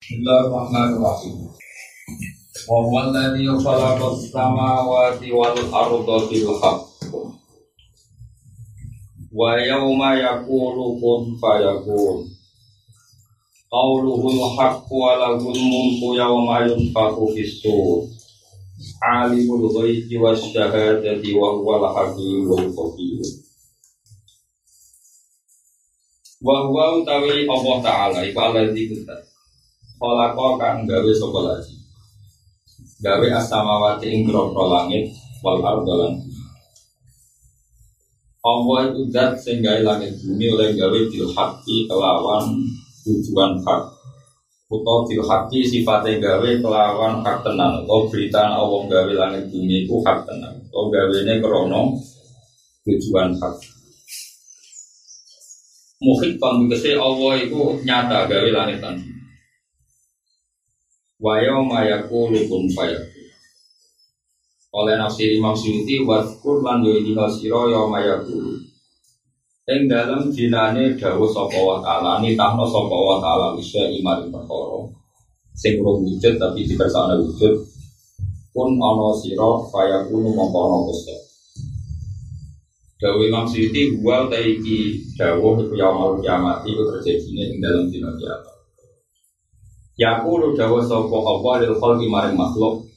Bismillahirrahmanirrahim. Wa huwa alladhi khalaqa as-samawati wal arda bil haqq. Wa yawma yaqulu kun fayakun. Qawluhul haqqu wa lahul mulku yawma yunfakhu fis-sur. Alimul ghaibi wasyahadati wa huwal hakimul khabir. Wa huwa utawi Allah Ta'ala iku alladzi kutat. Khalaqa kang gawe sapa lagi. Gawe as-samawati ing grogro langit wal arda lan bumi. Allah itu zat sing gawe langit bumi oleh gawe bil haqqi kelawan tujuan hak. Bil haqqi sifate gawe kelawan hak tenan utawa berita Allah gawe langit bumi itu hak tenan. Utawa gawene krana tujuan hak. Muhit kon Allah itu nyata gawe langit dan bumi. Wa yauma yaqulu kun fayakun. Oleh nafsir Imam Suyuti waskur lan sira yauma yaqulu. Ing dalam dinane dawuh sapa wa taala nitahno sapa wa taala isya imari perkara. Sing wujud tapi dikersakne wujud. Kun ana sira fayakunu mongko ana Gusti. Dawuh Imam Suyuti wa ta iki dawuh iku yaumul kiamat iku terjadi ing dalam dina kiamat. Yakulu dawa sapa apa lil khalqi maring makhluk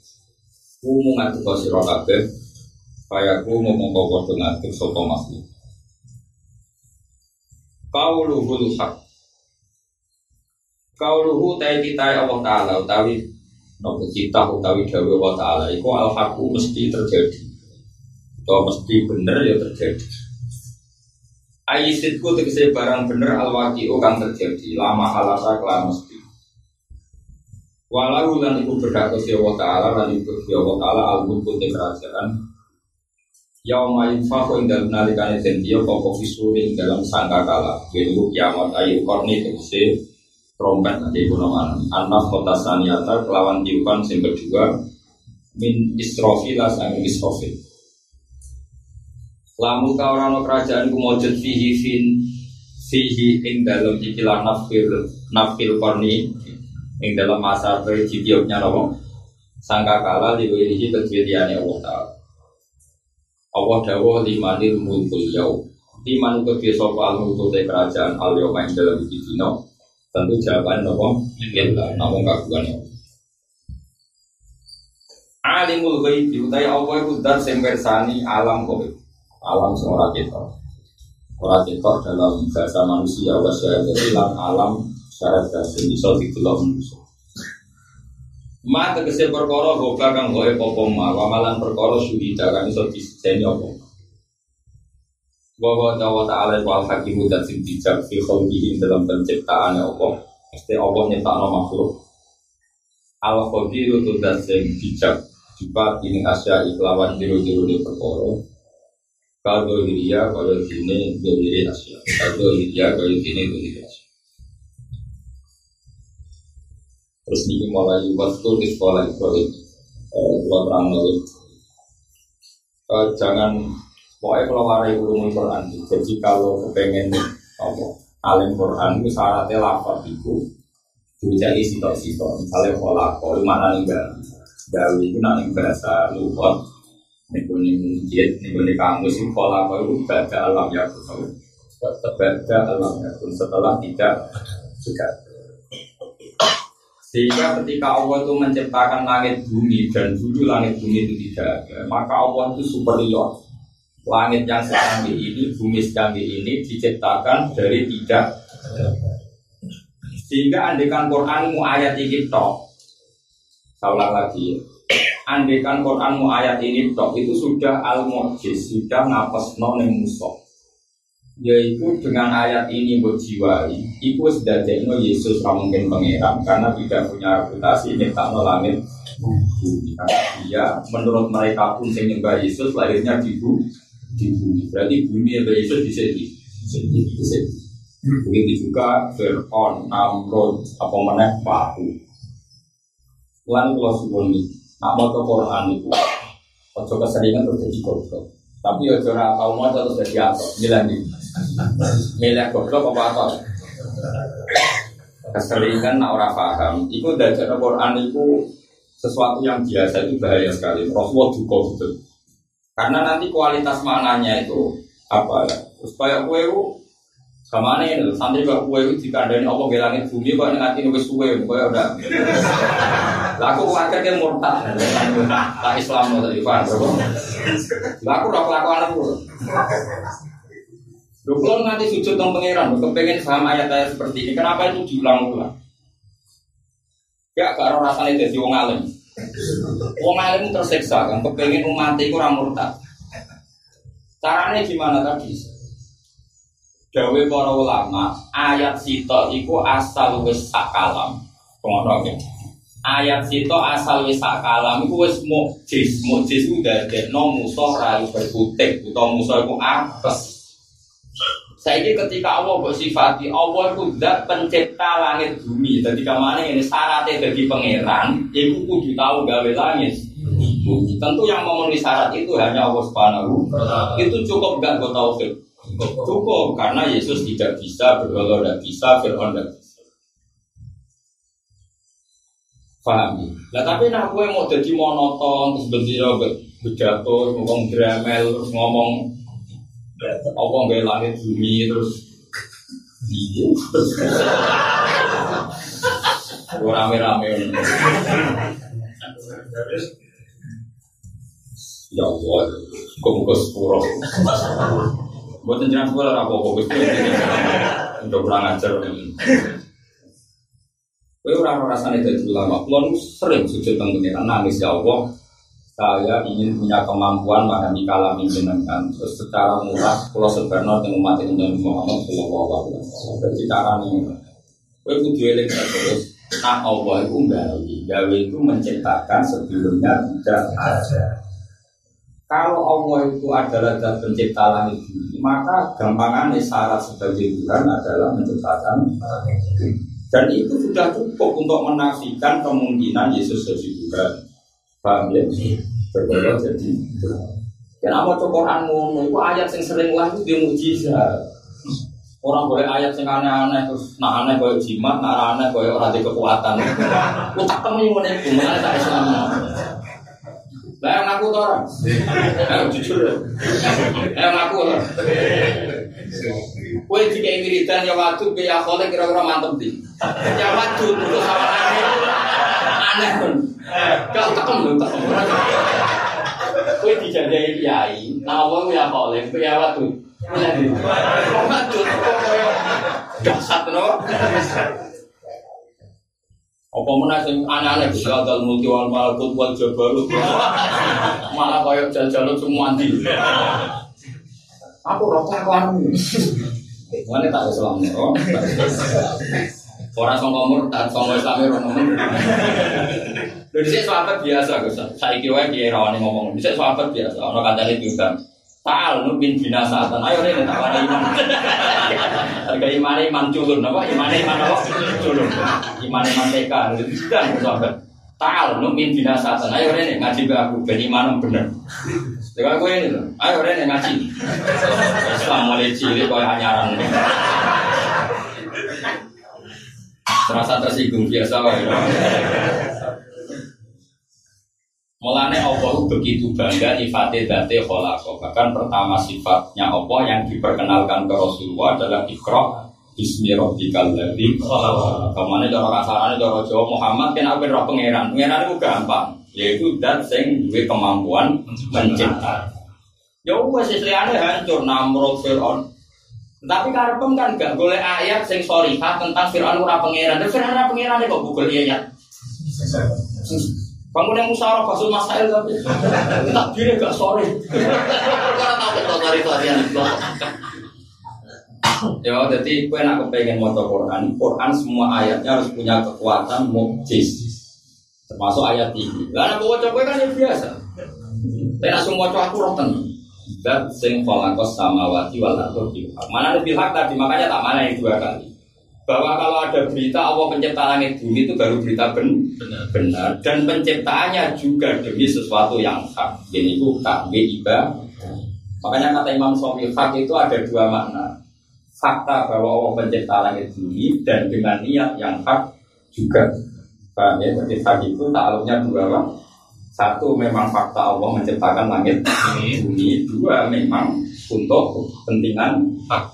kumu ngatur sira kabeh kaya kumu mongko padha ngatur sapa makhluk. Kauluhul haq. Kauluhu tai kita Allah Ta'ala utawi Nopo kita utawi dawa Allah Ta'ala Iku al haqu mesti terjadi. Atau mesti bener ya terjadi. Ayisitku tegese barang bener al waqi'u kan terjadi. Lama halasa kelam mesti Walau lan iku berhak ke Allah Ta'ala lan iku ke Allah Ta'ala al-mulku kerajaan. Yauma yunfaku ing dalam nalikane den dia pokok visuri ing dalam sangka kala Yaitu kiamat ayu korni tegese trompet nanti ibu nama Anak kota saniata kelawan tiupan sing kedua Min istrofi lah sangin istrofi Lamu kaurano kerajaan kumojud fihi fin Fihi ing dalam ikilah nafil Nafil korni Ing dalam masa berjidioknya nopo Sangka kala diwirihi kedwiliannya Allah Ta'ala. Allah dawa limanil mulkul yau Liman kedua sopa al-mulkul kerajaan al-yau main dalam dino Tentu jawaban nopo Lillah, namun kaguan ya Alimul ghaibi utai Allah itu dat sing bersani alam kowe. Alam sing ora ketok. Ora ketok dalam bahasa manusia Wasya jadi alam syarat bahasa bisa didelok manusia Ma tegese perkara hoka kang goe popo ma wamalan perkara suhida kang iso diseni apa wa wa ta'ala wal hakimu dan sing bijak fi dalam penciptaan apa mesti apa nyiptakno makhluk? Al qadiru tu dan sing bijak juga ini asya iklawan biru-biru di perkara. Kalau dia kalau ini diri asya kalau dia kalau ini diri Terus ini mulai waktu di sekolah Ibrahim Dua terang lalu. Jangan Pokoknya kalau warai ulumul Quran Jadi kalau kepengen apa, Alim Quran itu syaratnya lafad itu Dijadi sitok-sitok. Misalnya pola Kalau mana enggak Dawi itu nanti bahasa lupa Nih jid, nih kamus itu pola itu baca alam ya Baca alam ya Setelah tidak juga sehingga ketika Allah itu menciptakan langit bumi dan dulu langit bumi itu tidak ada, maka Allah itu superior. Langit yang secanggih ini, bumi secanggih ini diciptakan dari tidak. Sehingga andekan Quran mu ayat ini tok. Saya lagi. Andekan Quran mu ayat ini tok itu sudah al mujiz sudah ngapas non musuh yaitu dengan ayat ini berjiwai itu sudah jadi Yesus mungkin pangeran karena tidak punya reputasi ini langit. Bumi karena dia menurut mereka pun yang nyembah Yesus lahirnya di bumi. Di bumi. Berarti bumi yang Yesus di sini. Di sini. Begitu juga Fir'aun, Namrud, apa mana Pahu Lan kalau suwun nak mau Quran itu Ojo keseringan terjadi goblok. Tapi ojo ora tau mau jadi apa nih Milih goblok apa apa keseringan nak ora paham. Iku dari Quran itu sesuatu yang biasa itu bahaya sekali. Rasulullah juga gitu. Karena nanti kualitas maknanya itu apa ya? Supaya kue sama ini santri kok kue itu Allah ke langit bumi kok nanti nubes kue kue udah. Laku warga dia murtad, tak Islam tadi pak. Laku rok lakuan aku. Lu nanti sujud tentang pangeran, kepengen paham ayat-ayat seperti ini. Kenapa itu diulang-ulang? Ya, kalau rasanya jadi wong alim. Wong alim tersiksa kan, kepengen umat itu ramurtad. Caranya gimana tadi? Dawe para ulama, ayat sito iku asal wis sakalam. Ayat sito asal wis sakalam iku wis mukjiz. Mukjiz ku dadekno musuh ra berkutik utawa musuh iku apes. Saya ketika Allah bersifati Allah itu zat pencipta langit bumi. Jadi ke mana ini syaratnya jadi pangeran, itu kudu tahu gawe langit. Bumi. Tentu yang memenuhi syarat itu hanya Allah Subhanahu. Itu cukup gak gue tahu Cukup karena Yesus tidak bisa, berdoa tidak bisa, Fir'aun tidak bisa. Paham? Nah tapi nak gue mau jadi monoton terus berdiri berjatuh, ngomong dramel, terus ngomong apa nggak langit bumi terus rame-rame. Ya Allah kok muka sepuro buat jenjang sepuro apa udah kurang ajar. Kowe ora rasane dadi ulama. Sering sujud teng nangis ya Allah saya ingin punya kemampuan memahami kalam jenengan. Terus secara murah kalau sebenarnya dengan umat ini Muhammad Shallallahu Alaihi Wasallam. Jadi ini gue kudu eling terus nah Allah itu gawe gawe itu menciptakan sebelumnya tidak ada. Kalau Allah itu adalah zat pencipta langit bumi maka gampangannya syarat sebagai Tuhan adalah menciptakan dan itu sudah cukup untuk menafikan kemungkinan Yesus jadi Tuhan Paham ya? Berbeda jadi Kenapa cok Quran ngono? Itu ayat yang sering lah itu dia mujizat. Orang boleh ayat yang aneh-aneh terus nak aneh kayak jimat, nak aneh kayak orang di kekuatan. Utak temen yang itu mana tak Islam. Lah yang aku tuh orang, eh jujur ya, yang aku lah. Kue jika wiridan ya waktu biaya kira-kira mantep di. Ya waktu itu sama aneh, aneh tekem lho, tekem. Kowe dijanjai kiai, nawa ya kowe ya koyo dasar no. Apa mana sing aneh-aneh bisa dal multi wal malakut wal jabarut. Malah koyo jajal semua di. Aku rokok anu. Mana tak Islam nih, Orang songko murtad, songko Islam orang ngomong. Lho dhisik sahabat biasa Gus. Saiki wae kiye rawani ngomong. Dhisik sahabat biasa. Ono kancane diundang. Ta'al nubin binasatan. Ayo rene tak wani iman. Harga iman iman culun apa? Iman iman apa? Culun. Iman iman TK. Sedang sahabat. Ta'al nubin binasatan. Ayo rene ngaji ke aku ben iman bener. Dengan gue ini loh. Ayo rene ngaji. Islam mulai cilik koyo anyaran. Terasa tersinggung biasa wae. Mulane Allah begitu bangga nyifate date kholako. Bahkan pertama sifatnya Allah yang diperkenalkan ke Rasulullah adalah ikra Bismi rabbikal ladzi khalaq. Kamane cara kasarane cara Jawa Muhammad kan apa roh pangeran. Pangeran itu gampang, yaitu dat sing duwe kemampuan mencipta. Ya wes liyane hancur Namrud Firaun. Tapi karepem kan gak boleh ayat sing sorihah tentang Firaun ora pangeran. Dan Firaun ora pangeran kok Google ayat. Bangun yang musyawarah fasul masail tapi tak diri gak sore. Karena tahu kita cari varian Ya, jadi gue nak kepengen mau Quran. Quran semua ayatnya harus punya kekuatan mukjiz. Termasuk ayat ini. Lah aku baca kan ya biasa. Tapi semua cowok aku roh Dan sing kholakos samawati wal ardi. Mana lebih hak tadi makanya tak mana yang dua kali bahwa kalau ada berita Allah pencipta langit bumi itu baru berita ben benar. benar dan penciptaannya juga demi sesuatu yang hak jadi itu takwi iba makanya kata Imam Sofi hak itu ada dua makna fakta bahwa Allah pencipta langit bumi dan dengan niat yang hak juga. Paham ya? Jadi hak itu takluknya dua apa? Satu memang fakta Allah menciptakan langit bumi. Dua memang untuk kepentingan hak.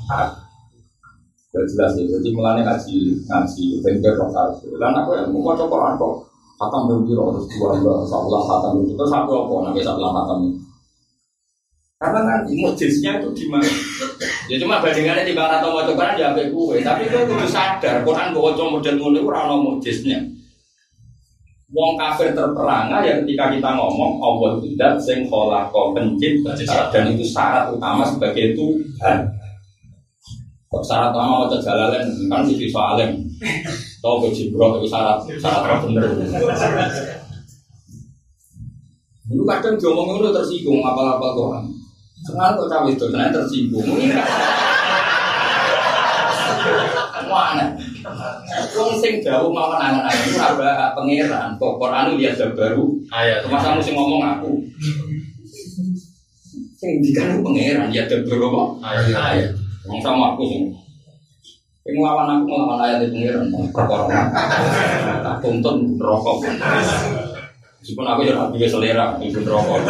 Gak jelas ya. Jadi mulanya ngaji ngaji bengkel rokal. Dan aku yang mau coba kok khatam berbiro terus dua dua salah khatam itu terus aku apa nanti salah khatam karena nanti mujiznya itu di mana? Ya cuma bandingannya di bang atau mau Quran ya kue. Tapi itu harus sadar Quran bawa cuma model mulai orang mujiznya. Wong kafir terperangah ya ketika kita ngomong Allah tidak sing kau pencipta dan itu syarat utama sebagai Tuhan. Kok syarat utama mau jalalen kan sih soalem. Tahu ke Jibril itu syarat syarat bener. Lu kadang jomong itu tersinggung apa-apa Quran. Sekarang kok cawe itu, saya tersinggung. Mana? Wong sing jauh mau aku ora pangeran. Kok Quran lihat baru. Ayat. Masa mesti ngomong aku. Sing dikan pangeran ya baru apa? Ayat. Wong sama aku sing yang ngelawan aku ngelawan ayat itu pangeran tak tuntun rokok meskipun aku ya juga selera itu rokok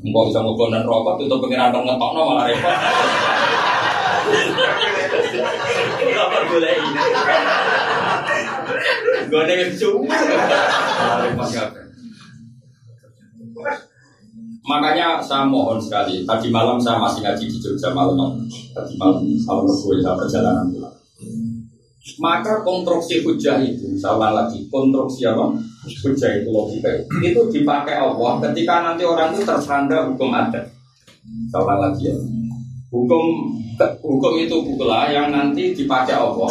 Engkau bisa ngobon dan rokok itu pengiran dong ngetok no malah repot. Boleh ini? Gue ada yang cuma. Makanya saya mohon sekali. Tadi malam saya masih ngaji di Jogja malam. Tadi malam malam gue saya perjalanan pulang. Maka konstruksi hujah itu, saya lagi, konstruksi apa? Hujah itu logika itu dipakai Allah ketika nanti orang itu tersandar hukum adat. Saya lagi ya. Hukum hukum itu pula yang nanti dipakai Allah.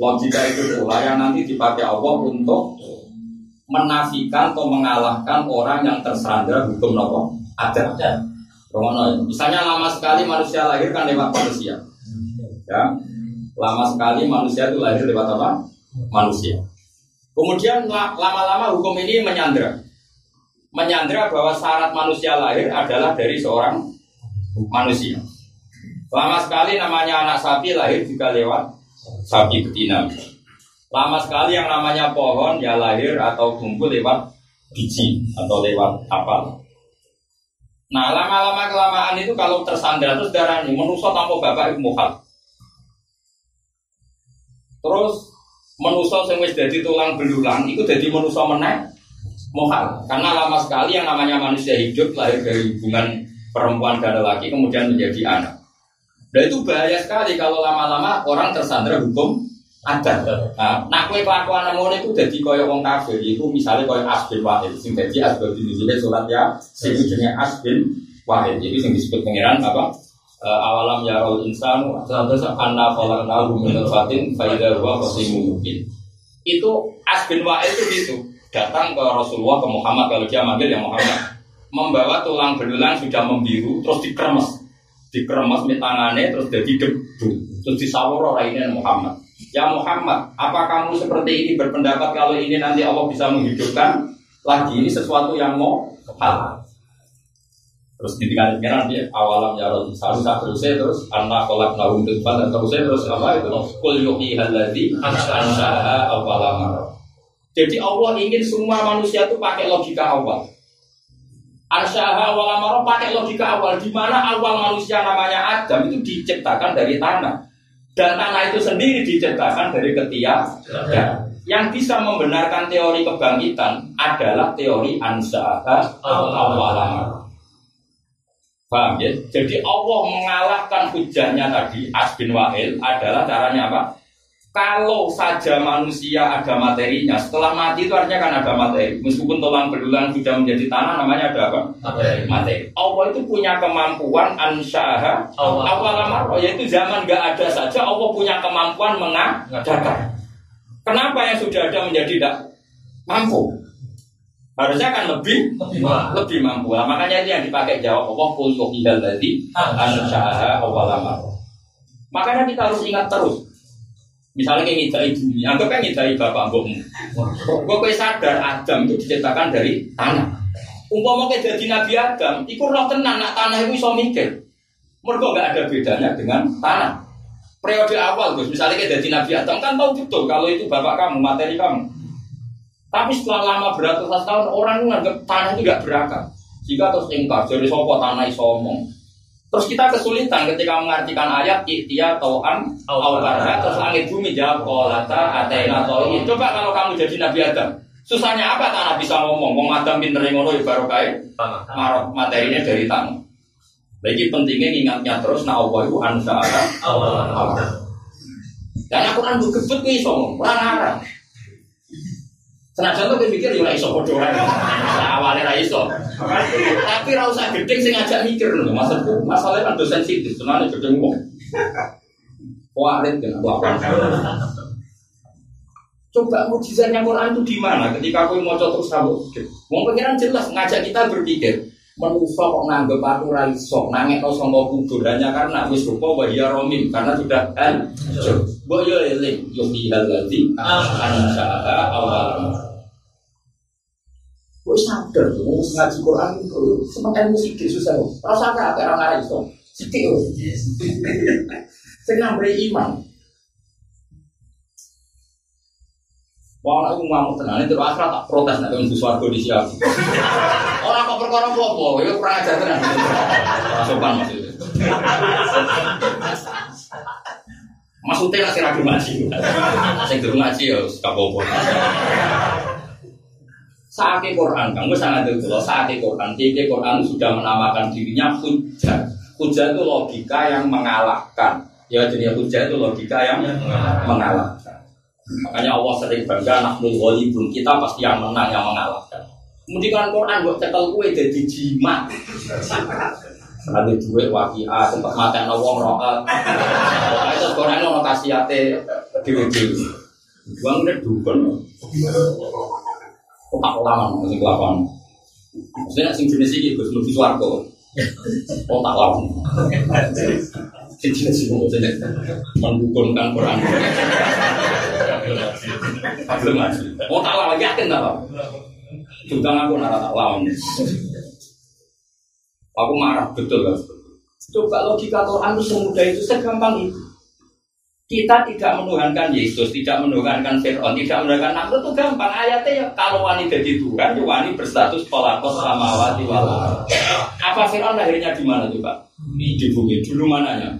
Logika itu pula yang nanti dipakai Allah untuk menafikan atau mengalahkan orang yang tersandar hukum apa? Adat. Misalnya lama sekali manusia lahir kan lewat manusia. Ya, Lama sekali manusia itu lahir lewat apa? Manusia. Kemudian lama-lama hukum ini menyandra. Menyandra bahwa syarat manusia lahir adalah dari seorang manusia. Lama sekali namanya anak sapi lahir juga lewat sapi betina. Lama sekali yang namanya pohon ya lahir atau tumbuh lewat biji atau lewat apa. Nah lama-lama kelamaan itu kalau tersandar terus darah ini menusuk tanpa bapak itu mukhal. Terus menuso wis dadi tulang belulang itu jadi menuso meneh mohal karena lama sekali yang namanya manusia hidup lahir dari hubungan perempuan dan laki kemudian menjadi anak. Dan itu bahaya sekali kalau lama-lama orang tersandra hukum ada. Nah, nak kue kelakuan namun itu jadi koyo wong kafir itu misalnya koyo asbin wahid sing jadi asbin di surat ya sing asbin wahid jadi sing disebut pangeran apa uh, awalam yarol insanu terus anna khalaqnahu min nutfatin fa idza huwa mubin. Itu As bin Wa'il itu gitu. Datang ke Rasulullah ke Muhammad kalau dia manggil yang Muhammad. Membawa tulang belulang sudah membiru terus dikremes. Dikremes di tangannya terus jadi debu. Terus disawur raine Muhammad. Ya Muhammad, apa kamu seperti ini berpendapat kalau ini nanti Allah bisa menghidupkan lagi ini sesuatu yang mau hal Terus ketika pengiran dia awalam ya Rasul selalu tak terus terus anak kolak naum depan dan terus terus apa itu kul yuhi haladi ansaha awalam Jadi Allah ingin semua manusia itu pakai logika awal. Ansaha awalam pakai logika awal di mana awal manusia namanya Adam itu diciptakan dari tanah dan tanah itu sendiri diciptakan dari ketiak. Yang bisa membenarkan teori kebangkitan adalah teori ansaha awalam Paham ya? Jadi Allah mengalahkan hujahnya tadi Asbin Wahil adalah caranya apa? Kalau saja manusia ada materinya, setelah mati itu artinya kan ada materi. Meskipun tulang belulang sudah menjadi tanah, namanya ada apa? Materi. materi. Allah itu punya kemampuan ansyaha awal yaitu zaman gak ada saja Allah punya kemampuan mengadakan. Kenapa yang sudah ada menjadi tidak mampu? Harusnya kan lebih lebih, lebih mampu. Nah, makanya itu yang dipakai jawab Allah kul yuhidal ladzi ansya'a awwalamar. Makanya kita harus ingat terus. Misalnya kayak ngidai bumi, anggap kan ngidai bapak mbokmu. Gue sadar Adam itu diciptakan dari tanah. Umpama kayak jadi Nabi Adam, ikut roh tenan nak tanah itu bisa mikir. Mereka nggak ada bedanya dengan tanah. Periode awal, Gus, misalnya kayak jadi Nabi Adam kan tahu betul kalau itu bapak kamu, materi kamu. Tapi setelah lama beratus tahun orang menganggap tanah itu nggak berakar. Jika terus ingkar, jadi sopo tanah isomong. Terus kita kesulitan ketika mengartikan ayat ikhtia to'am awkarha terus langit bumi jawab kolata atena to'i. Coba kalau kamu jadi Nabi Adam, susahnya apa tanah bisa ngomong? Ngomong Adam pinter ngono ya baru kayak marot materinya dari tanah. Lagi pentingnya ingatnya terus nah Allah itu ansa Allah. Dan aku kan gebet nih sombong, orang arah. Senajan tuh pikir ya iso podo ae. Awalnya ra iso. Tapi ra usah gedeng sing ngajak mikir lho maksudku. Masalahnya kan dosen sensitif, senane gedeng wong. Warit kan apa? Coba mujizatnya Quran itu di mana? Ketika aku mau terus tahu, mau pengiran jelas ngajak kita berpikir. Manusia kok nganggep aku ra iso, nangek no sangka kubur hanya karena wis rupa wa ya romim karena sudah kan. Mbok yo eling yo hal lagi ansa awal. Sadar, gue ngaji Quran itu semakin musik susah. Rasa apa apa orang lain itu, sedih. Saya beri iman. Wah, aku mau tenang, itu akhirnya tak protes nanti untuk suatu di siap. Orang kok perkara apa? Ya kurang ajar tenang. Sopan maksudnya. Maksudnya nasi ragu ngaji. Saya gerung ngaji ya, kabobo. Saat Quran, kamu sangat itu saat Quran, tiga Quran sudah menamakan dirinya hujah. Hujah itu logika yang mengalahkan. Ya jadi hujah itu logika yang mengalahkan. Makanya Allah sering bangga naknul ghalibun kita pasti yang menang yang mengalahkan. Kemudian kan Quran buat cekel kue jadi jimat. Ada duit wakia tempat mata yang wong rokat. Itu Quran ono kasihate dewi-dewi. Uang udah dukun. Kok lama nih kelakuan. Maksudnya sing jenis ini gue sebelum suarco. Oh tak lama. Sing jenis ini maksudnya mendukunkan Quran. Belum ngaji. Oh tak lama yakin tak lama. Juga aku nara tak lama. Aku marah betul kan. Coba logika Quran itu semudah itu segampang itu. Kita tidak menuhankan Yesus, tidak menuhankan Fir'aun, tidak menuhankan Namrud itu gampang. Ayatnya ya kalau wani jadi Tuhan, ya wani berstatus pelakos samawati wal Apa Fir'aun lahirnya di mana tuh Pak? Di bumi. Dulu mananya?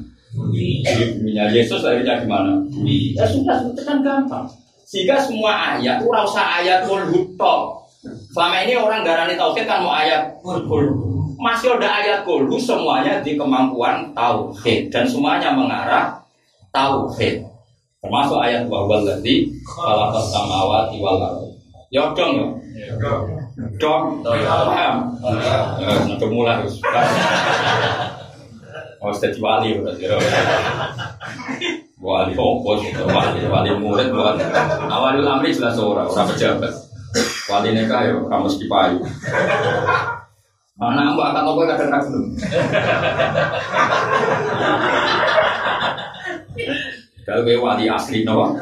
Di buminya. Yesus lahirnya di mana? Bumi. Ya sudah, itu kan gampang. Sehingga semua ayat, itu rasa ayat kulhut Selama ini orang darani tauhid kan mau ayat kulhut. Masih ada ayat kulhu semuanya di kemampuan tauhid dan semuanya mengarah tauhid. Termasuk ayat bahwa lagi kalau samawati wal Ya dong ya. Dong. Paham? Ya, sudah mulai harus. Oh, jadi wali berarti. Wali opo wali wali murid wali. Awalul amri jelas orang orang pejabat. Wali nikah ya kamu payu. Anak mbak akan nopo kadang kadang kalau gue wali asli nawa.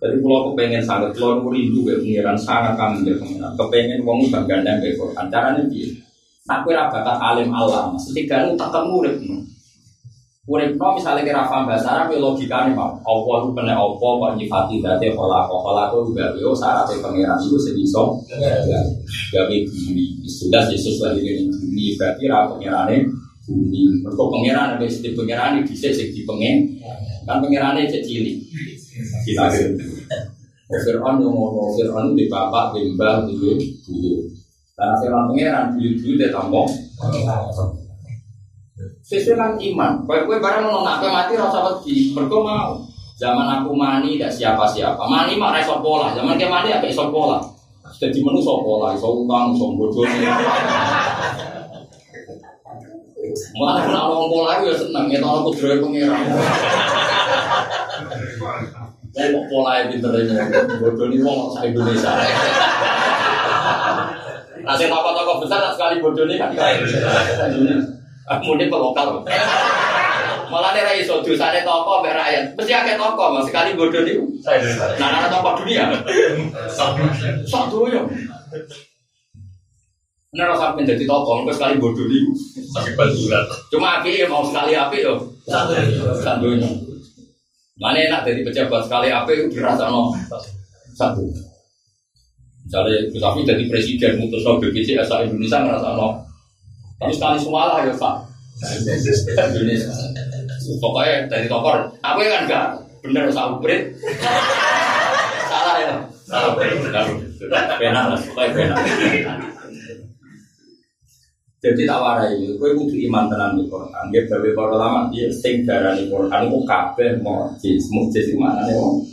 Jadi kalau aku pengen sangat, kalau aku rindu gue pengiran sangat kangen gue pengiran. Kepengen wong bangga dan gue Quran. Caranya dia. Nak gue bakat alim alam. Setiga lu tak temu urip. No misalnya kira paham bahasa Arab, logika nih mau. Allah itu kena Allah, kok nyifati dati kolak kolak itu juga yo syaratnya pengiran itu sedisong. Gak bumi. Sudah Yesus lagi di bumi berarti rap pengirannya bumi. Mereka pangeran ada istilah pangeran di bisa di pengen. Kan pangeran itu cilik. Kita Fir'aun yang mau Fir'aun di bapak, di mbah, di ibu. Karena Fir'aun pangeran dulu dia tambah. Sesuai kan iman. Kue kue barang mau nak mati rasa wedi. Mereka mau. Zaman aku mani tidak siapa-siapa. Mani mah reso pola. Zaman ke mani apa iso pola. Jadi menu so pola, iso utang, iso bodoh. Malah kena orang pola ya seneng ya tau aku dhewe pengiran. Saya kok pola ya pinter ini bodoh ini mau saya Indonesia. Nasib toko-toko besar sekali bodoh ini kan Mungkin ke lokal. Malah nih rai so dosane toko mbek rakyat. Mesti akeh toko mas sekali bodoh nih. Nah, nah toko dunia. Sok dunia. Ini rasa pengen jadi tokoh, enggak sekali bodoh nih. Pakai bantuan. Cuma api ya mau sekali api yo. Satunya. Mana enak jadi pejabat sekali api itu dirasa no satu. Misalnya Gus Afi jadi presiden mutus no BPJS asal Indonesia ngerasa no. Tapi sekali semua lah ya Pak. Indonesia. Pokoknya dari tokoh, apa kan enggak bener usah upgrade. Salah ya. Salah. Benar lah, pokoknya benar. Jadi tak warai, kowe kudu iman tenan di Quran. Dia gawe para ulama dia sing darani Quran ku kabeh mukjiz, mukjiz iku maknane wong.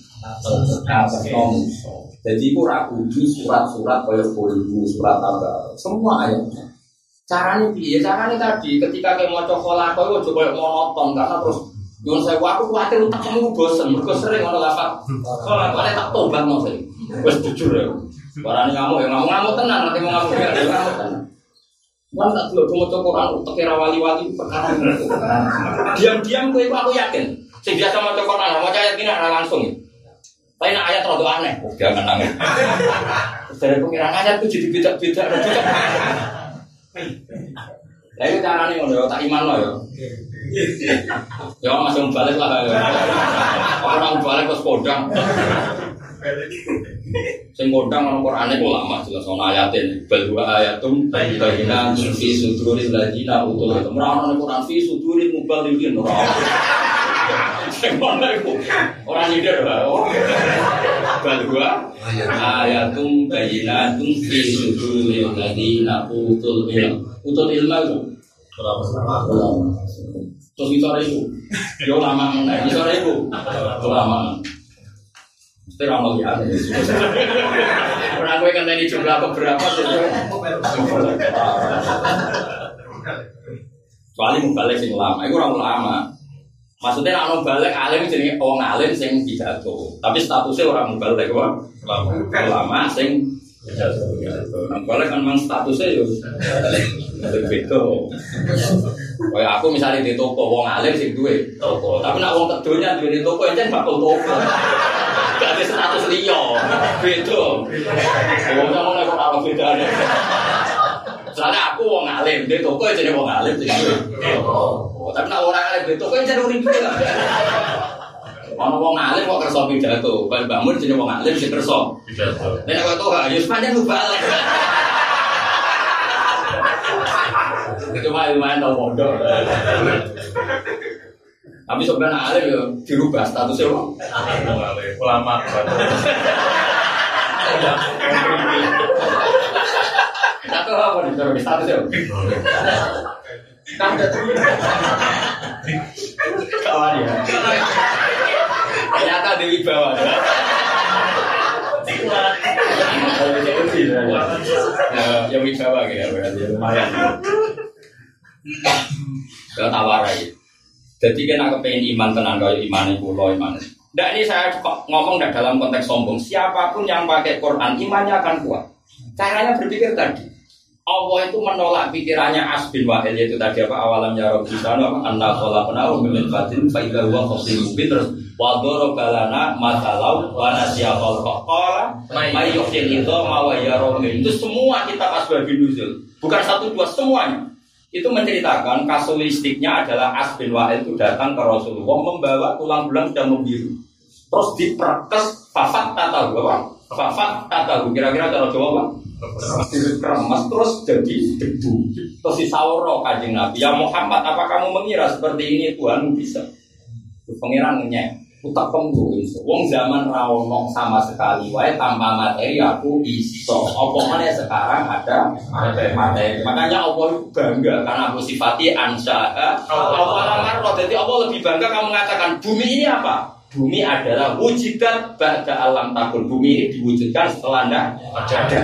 Jadi ku ra kudu surat-surat kaya kulhu, surat apa, semua ayatnya. Caranya piye? Caranya tadi ketika kayak mau cokola kau ojo koyo monoton karena terus Nyuwun saya aku khawatir tak kamu bosen, mereka sering ngono lafal. Kalau lafalnya tak tobat mau sih. Wes jujur ya. Barani kamu ya ngamuk-ngamuk tenang, nanti mau ngamuk ya ngamuk tenang. Wan tak dulu cuma cuma Quran kira wali-wali perkara Diam-diam gue aku yakin. Sing biasa mau Quran, mau ayat gini ada langsung. Tapi nak ayat terlalu aneh. Oh, jangan nangis. Dari pengiran ayat itu jadi beda-beda. Lah itu carane ngono tak iman lo ya. Ya masih balik lah. Orang balik ke kodang. Sing kodang orang Qur'ane lama jelas ono ayatin. Bal ayatum bayyinatun fi suduril ladina utul. Ora ono Qur'an fi suduril muballighin ora. Sing ono iku ora nyindir. Bal wa ayatum bayyinatun fi suduril ladina utul ilm. Utul ilmu itu Terus itu itu, yo lama meneh. Itu itu, lama. Mesti ramal ya. Orang gue kan tadi jumlah beberapa Soalnya mau balik sing lama, itu orang lama. Maksudnya nak balik alim jadi orang alim sing pidato. Tapi statusnya orang balik wah lama, sing Nah, balik kan memang statusnya yo beda. Kayak aku misalnya di toko wong alim sing duwe toko, tapi nak wong kedonya duwe di toko encen bakal toko. Ada status liya. Beda. Wong sama nek kok bedane. Soalnya aku wong alim, di toko jadi wong alim sing duwe toko. Tapi nak orang alim di toko encen urip Ono wong alim kok kersa pidato, kan bangun jenenge wong alim sing kersa. Pidato. Nek kok tuh ya sepanjang balik. Cuma lumayan tau bodoh. Tapi sebenarnya alim ya dirubah statusnya wong. Ulama. Atau apa nih terus statusnya? Kawan ya. Ternyata di bawah. Ya wibawa gitu berarti lumayan. Kalau tawarai. Jadi kan aku pengen iman tenang kalau iman itu lo iman. Nah ini saya ngomong dalam konteks sombong. Siapa pun yang pakai Quran imannya akan kuat. Caranya berpikir tadi. Allah itu menolak pikirannya Asbin Wahil yaitu tadi apa awalam ya Rabbi sana apa anda kola penahu min batin faidah wa khosim mubin terus wadoro balana matalau wa nasya kholqa qala may yuhil itu mawa ya Rabbi itu semua kitab asbab nuzul bukan satu dua semuanya itu menceritakan kasuistiknya adalah Asbin Wahil itu datang ke Rasulullah membawa tulang bulan sudah membiru. Terus diperkes fafat tata apa? Fafat tata kira-kira cara Jawa apa? Terus jadi debu. Terus disawro kajing Nabi ya Muhammad apa kamu mengira seperti ini? Tuhan bisa. Pengirannya utak pembu wong zaman rawono sama sekali. Wae tanpa materi aku iso. Apa mana sekarang ada materi? Makanya Allah bangga karena aku sifati ansha Allah jadi Allah lebih bangga kamu mengatakan bumi ini apa? Bumi adalah wujudan ba'da alam takun bumi ini diwujudkan setelah anda ada.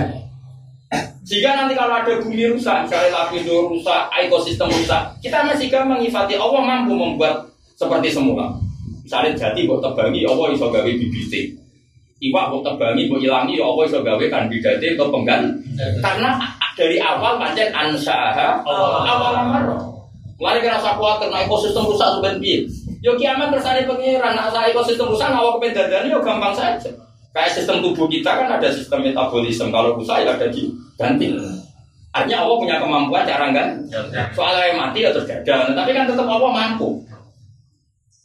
Jika nanti kalau ada bumi rusak, misalnya lapindo rusak, ekosistem rusak, kita masih gampang ngifati Allah mampu membuat seperti semula. Misalnya jadi buat tebangi, Allah iso gawe bibit. Iwak buat tebangi, buat ilangi, Allah iso gawe kandidate atau penggan. Karena dari awal pancen ansaha awal amar. Mulai kira rasa kuat karena ekosistem rusak sebenarnya. Yo kiamat kersane pengiran, nah ekosistem rusak awal kepedadane yo gampang saja. Kayak sistem tubuh kita kan ada sistem metabolisme. Kalau rusak ya ada diganti. Artinya Allah punya kemampuan cara kan? Soalnya yang mati ya terus gagal. Tapi kan tetap Allah mampu.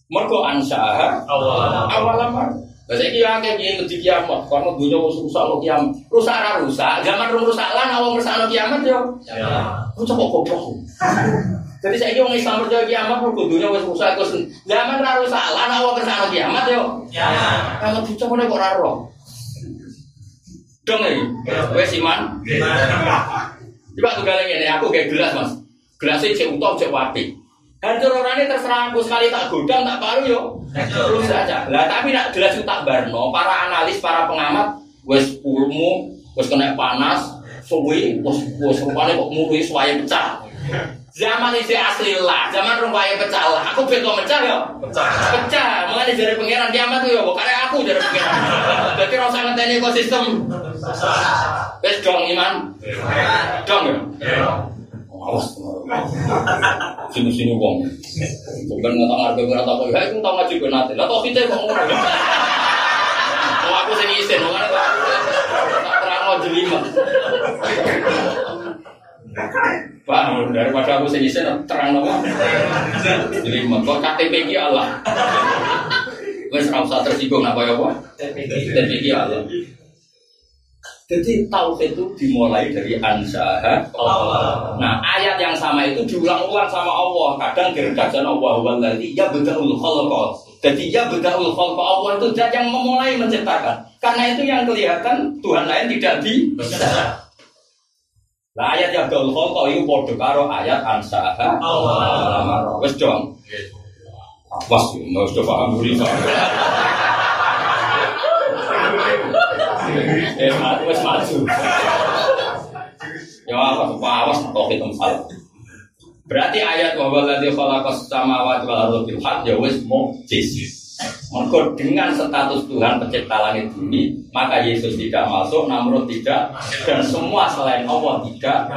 Mergo ansaha awal awal lamar. Lah saiki ya akeh kiai ngedi kiamat, karena dunia wis rusak lo kiamat. Rusak ora rusak, zaman rusak lan awal rusak kiamat yo. Ku coba goblok. Jadi saya wong Islam percaya kiamat mergo dunia wis rusak terus zaman rusak lan awal rusak kiamat yo. Kalau bocah kok ora roh. Dong iki. Wes iman. Coba tuh kalian ini, aku kayak gelas mas. Gelasnya cek utuh, cek wapi. Hancur orangnya terserah aku sekali tak godang, tak paru yo. Terus saja. Lah tapi nak gelas itu tak barno. Para analis, para pengamat, wes pulmu, wes kena panas, suwi, wes wes rupanya kok murui suaya pecah. Zaman ini asli lah, zaman rumahnya pecah lah. Aku betul pecah ya, pecah pecah. Mengenai dari pengiran kiamat tuh ya, bukan aku dari pengiran. Jadi rasa ngenteni ekosistem. Wes dong iman, dong ya. Awas. Sini sini wong. Bukan nggak tahu harga berapa kok. Ya, aku tahu ngaji gue nanti. Lah tau kita kok ngono. Mau aku sing isin, tak tak terang mau jelima. Pak, daripada aku sing isin terang nopo. Jelima. Kok KTP ki Allah. Wes ora usah tersinggung apa ya, Pak? KTP ki Allah. Jadi tauhid itu dimulai dari ansaha Nah, ayat yang sama itu diulang-ulang sama Allah. Kadang gergajan Allah wallazi ya bedaul khalqa. Jadi ya bedaul khalqa Allah itu zat yang memulai menciptakan. Karena itu yang kelihatan Tuhan lain tidak bisa. Nah, ayat ya bedaul khalqa itu padha karo ayat ansaha Allah. Wes dong. Awas, mau coba paham. Eh, wes maju. Ya awas kok itu salah. Berarti ayat wa walladzi khalaqas samawati wal arda bil haqq ya wis mukjiz. Maka dengan status Tuhan pencipta langit bumi, maka Yesus tidak masuk, Namrud tidak, dan semua selain Allah tidak.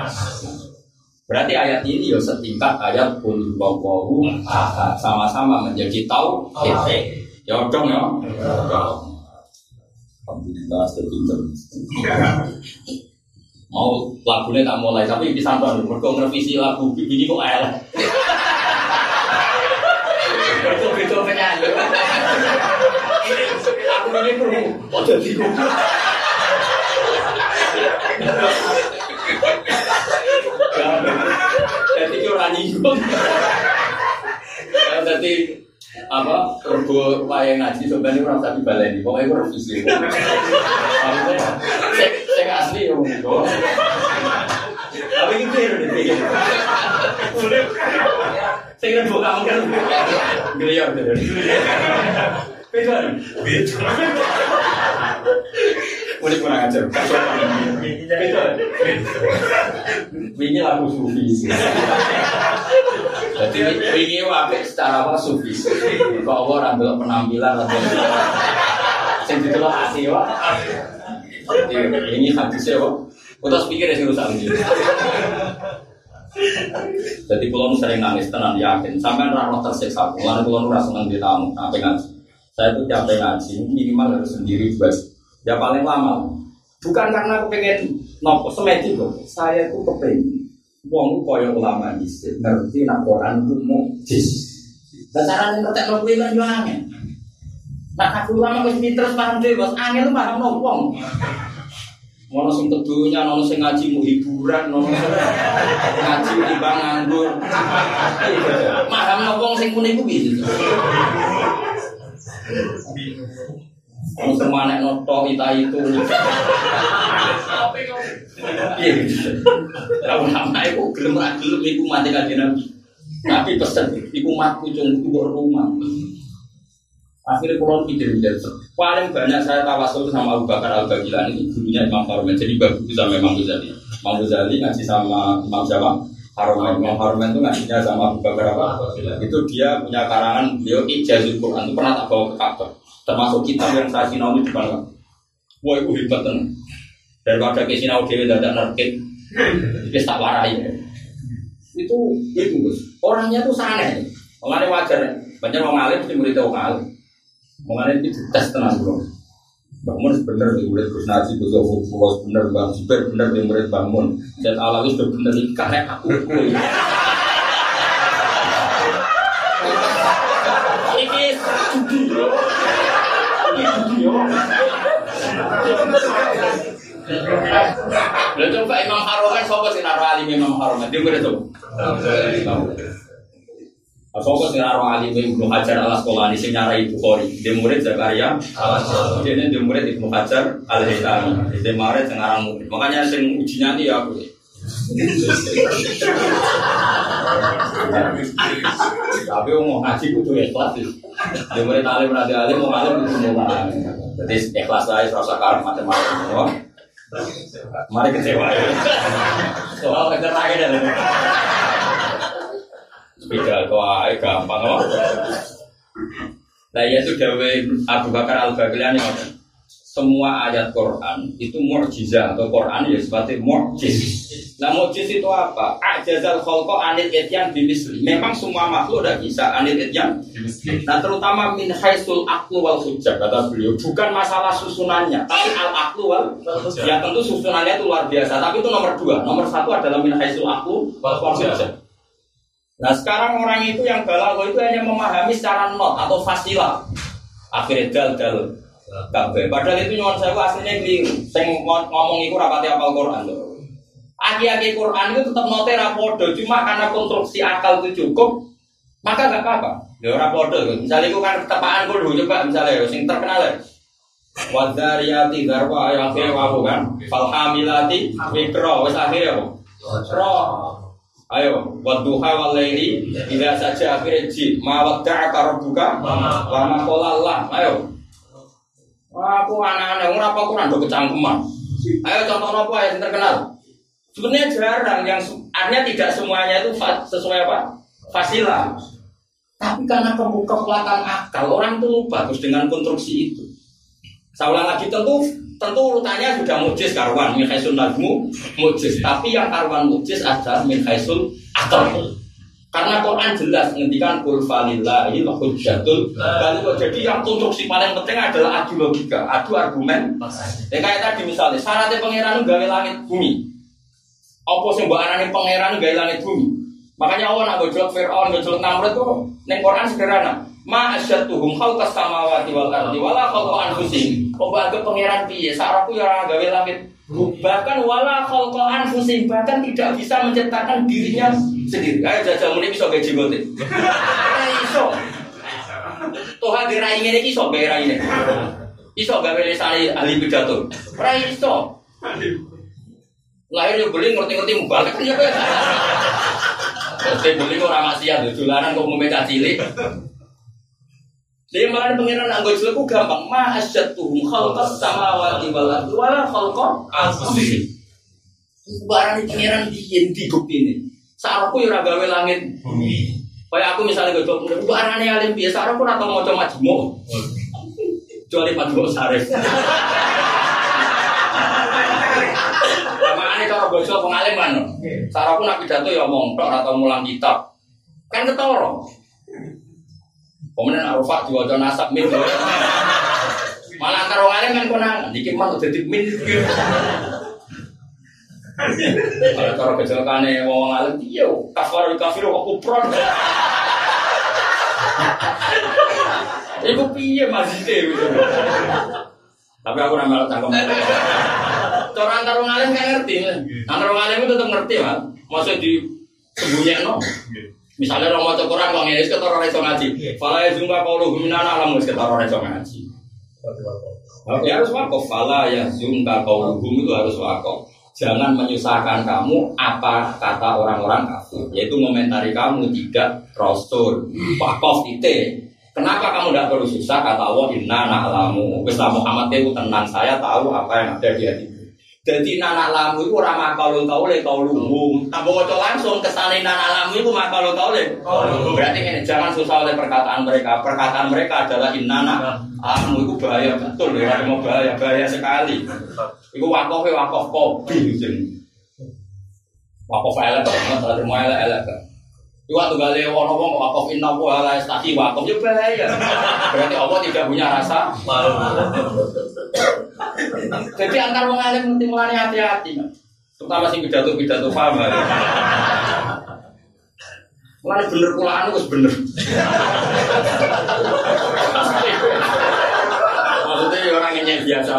Berarti ayat ini ya setingkat ayat pun bawahu sama-sama menjadi tahu. Ya dong ya. Alhamdulillah sepinter. Mau lagunya tak mulai, tapi bisa nonton. Mereka ngerevisi lagu ini kok elek. Betul-betul penyanyi. Aku ini perlu. Oh jadi Jadi orang nyinggung. Jadi apa? Kerbo wayang ngaji sebenarnya orang tadi baleni pokoknya itu revisi. Saya asli ya ngomong tapi itu ya udah pikir saya kira buka kan. Geliyor gitu beda. Beda Udah kurang ajar, ini lagu sufi jadi ini wape secara apa sufi kok Allah orang penampilan atau yang ditelok hati wa ini hadisnya wa Udah pikir ya sih rusak jadi pulau sering nangis tenang yakin. Sampai rano tersiksa pulau pulau rasa senang di tamu apa ngaji. Saya itu capek ngaji minimal harus sendiri buat ya paling lama. Bukan karena aku pengen nopo semedi kok. Saya tuh kepengen. Wong kaya ulama dhisik ngerti nak Quran ku mukjiz dan carane ngerti nopo kuwi kan angel nak aku ulama wis pinter paham bos angel paham no wong? Ono sing kedunya, ono sing ngaji mu hiburan, ono ngaji timbang nganggur. Paham no wong sing muni ku piye? Sing manek noto ita itu. Iya, lah ulama itu gelem gelem iku mati kanjeng Nabi. Nabi pesen, iku matku cung keluar rumah. Akhirnya pulau pikir paling banyak saya tawasul sama Abu Bakar Al Bagilan itu gurunya Imam Harumen. Jadi bagus sama Imam Ghazali. Imam Ghazali ngaji sama Imam Jawa Harumen. Imam Harumen itu ngajinya sama Abu Bakar apa? Itu dia punya karangan beliau Ijazul Quran itu pernah tak bawa ke Ka'bah. Termasuk kitab yang saya sinau di depan. Wah itu hebat tenang daripada ke sinau dewi tidak nerkit kita tak warai. Itu itu orangnya tuh saneh. Mengenai wajar. Banyak orang alim mesti murid orang alim itu tes tenang bro. Bangun bener di murid Gus Naji, Gus Yofu, Pulau bener, Bang bener di murid bangun. Dan Alawi sudah di karek aku. Ini judi. Ini Lalu coba Imam Haromen, siapa sih naruh alim Imam Haromen? Dia murid tuh. Apa sih naruh alim Ibnu Hajar al sing nyarai Bukhari? Dia murid Zakaria. Ini dia murid Ibnu Hajar al Haytami. Dia murid sing. Makanya sing ujinya nih aku. Tapi mau ngaji kudu ikhlas. Dia murid alim alim mau alim kudu mau alim. Jadi ikhlas aja rasa karep macam-macam. Mari kecewa. Soal kecerdasan dan sepeda ae gampang loh. Nah ya Dawe Abu Bakar Al Baghdadi semua ayat Quran itu mukjizat atau Quran ya seperti mukjiz. Nah mukjiz itu apa? Ajazal khalqa anil etyan bimisli. Memang semua makhluk udah bisa anil etyan. Nah terutama min haisul aklu wal hujjah kata beliau. Bukan masalah susunannya, tapi al aklu wal Ya tentu susunannya itu luar biasa. Tapi itu nomor dua. Nomor satu adalah min haisul aklu wal hujjah. Nah sekarang orang itu yang balago itu hanya memahami secara not atau fasilah. Akhirnya dal dal kabeh. Padahal itu nyuwun saya aslinya keliru. Sing ngomong itu rapati apal Quran loh. Aki-aki Quran itu tetap note rapodo, cuma karena konstruksi akal itu cukup, maka nggak apa-apa. Ya rapodo. Misalnya itu kan tepaan kudu coba misalnya sing terkenal ya. Wadariyati darwa yang akhirnya wahu kan. Falhamilati mikro wes akhirnya apa? Roh. Ayo, wadduha wal laili idza saja akhirnya ji ma wadda'aka rabbuka wa ma qala Aku anak-anak ora apa Quran do kecangkeman. Ayo contoh apa yang terkenal? Sebenarnya jarang yang artinya tidak semuanya itu sesuai apa? Fasilah. Tapi karena kebuka-kebelakang akal, orang itu terus dengan konstruksi itu. Saya ulang lagi tentu tentu urutannya sudah mujiz karwan min khaisul najmu mujiz tapi yang karwan mujiz adalah min khaisul akal karena Quran jelas menghentikan kul falillahi hujjatul jadi yang konstruksi paling penting adalah adu logika adu argumen. Ya kayak tadi misalnya syaratnya pangeran gawe langit bumi. Apa sih mbak anane pangeran gawe langit bumi? Makanya Allah nak gojlok Fir'aun gojlok Namrud tuh neng Quran sederhana. Ma asyatuhum khalqas samawati wal ardi wala khalqa anfusihim. Kok anggap pangeran piye? Saraku ya gawe langit. Bahkan wala khalqa anfusihim bahkan tidak bisa menciptakan dirinya sendiri. Ayo jajal muni bisa gaji gote. Iso. Tuh hadir rai ngene iki iso gawe rai ini. Iso gawe lesane ahli pidato. Ora iso. Lahir yo beli ngerti-ngerti mubalik kan ya. Beli orang maksiat, dolanan kok umumnya cilik. Jadi malah pengiran anggota jelekku gampang. Ma asyatuhum khalqas samawati wal ardi wala khalqa anfusihim. Barang pengiran bukti ini. Sarapku ya ora gawe langit bumi. Kayak aku misalnya gue coba, barang ini alim biasa, sarapku atau mau coba majmu. Kecuali majmu sarif. Makanya kalau bocor pengaliman, sarapku nak pidato ya omong tok atau mulang kitab. Kan ketoro. Kemudian Arafah diwajah nasab min. Malah karo alim kan konangan, iki mah dadi min. Kalau karo kecelakaane wong alim iya kafar kafir kok kupron. Iku piye masjid Tapi aku ora melok cangkem. Cara antar wong alim kan ngerti. Antar wong alim itu tetep ngerti, Mas. Maksud di sembunyikan Misalnya orang mau Quran, orang ini sekitar orang itu ngaji. Fala ya zumba kalau gimana alam sekitar orang itu ngaji. Ya harus wakaf. Fala ya zumba kalau itu harus wakaf. Jangan menyusahkan kamu apa kata orang-orang kafir. Yaitu komentari kamu tidak rasul. Wakaf itu. Kenapa kamu tidak perlu susah? Kata Allah, Inna na'lamu. Islam Muhammad itu tenang. Saya tahu apa yang ada di hati jadi nanak lamu itu orang makhluk kau le kau lumum. Tanpa kocok langsung ke sana nanak lamu itu makhluk kau le. Berarti ini jangan susah oleh perkataan mereka. Perkataan mereka adalah inana lamu itu bahaya betul ya. Mau bahaya bahaya sekali. Iku wakof wakof kopi jadi. Wakof elek banget. Ada mau elek elek. Iku waktu gale orang ngomong wakof inna wa ala estati wakof ya bahaya. Berarti Allah tidak punya rasa malu. Jadi antar wong alim mesti mulane hati-hati. Terutama sing pidato-pidato paham. ya. Mulane bener kulaan wis bener. Maksudnya orang yang biasa.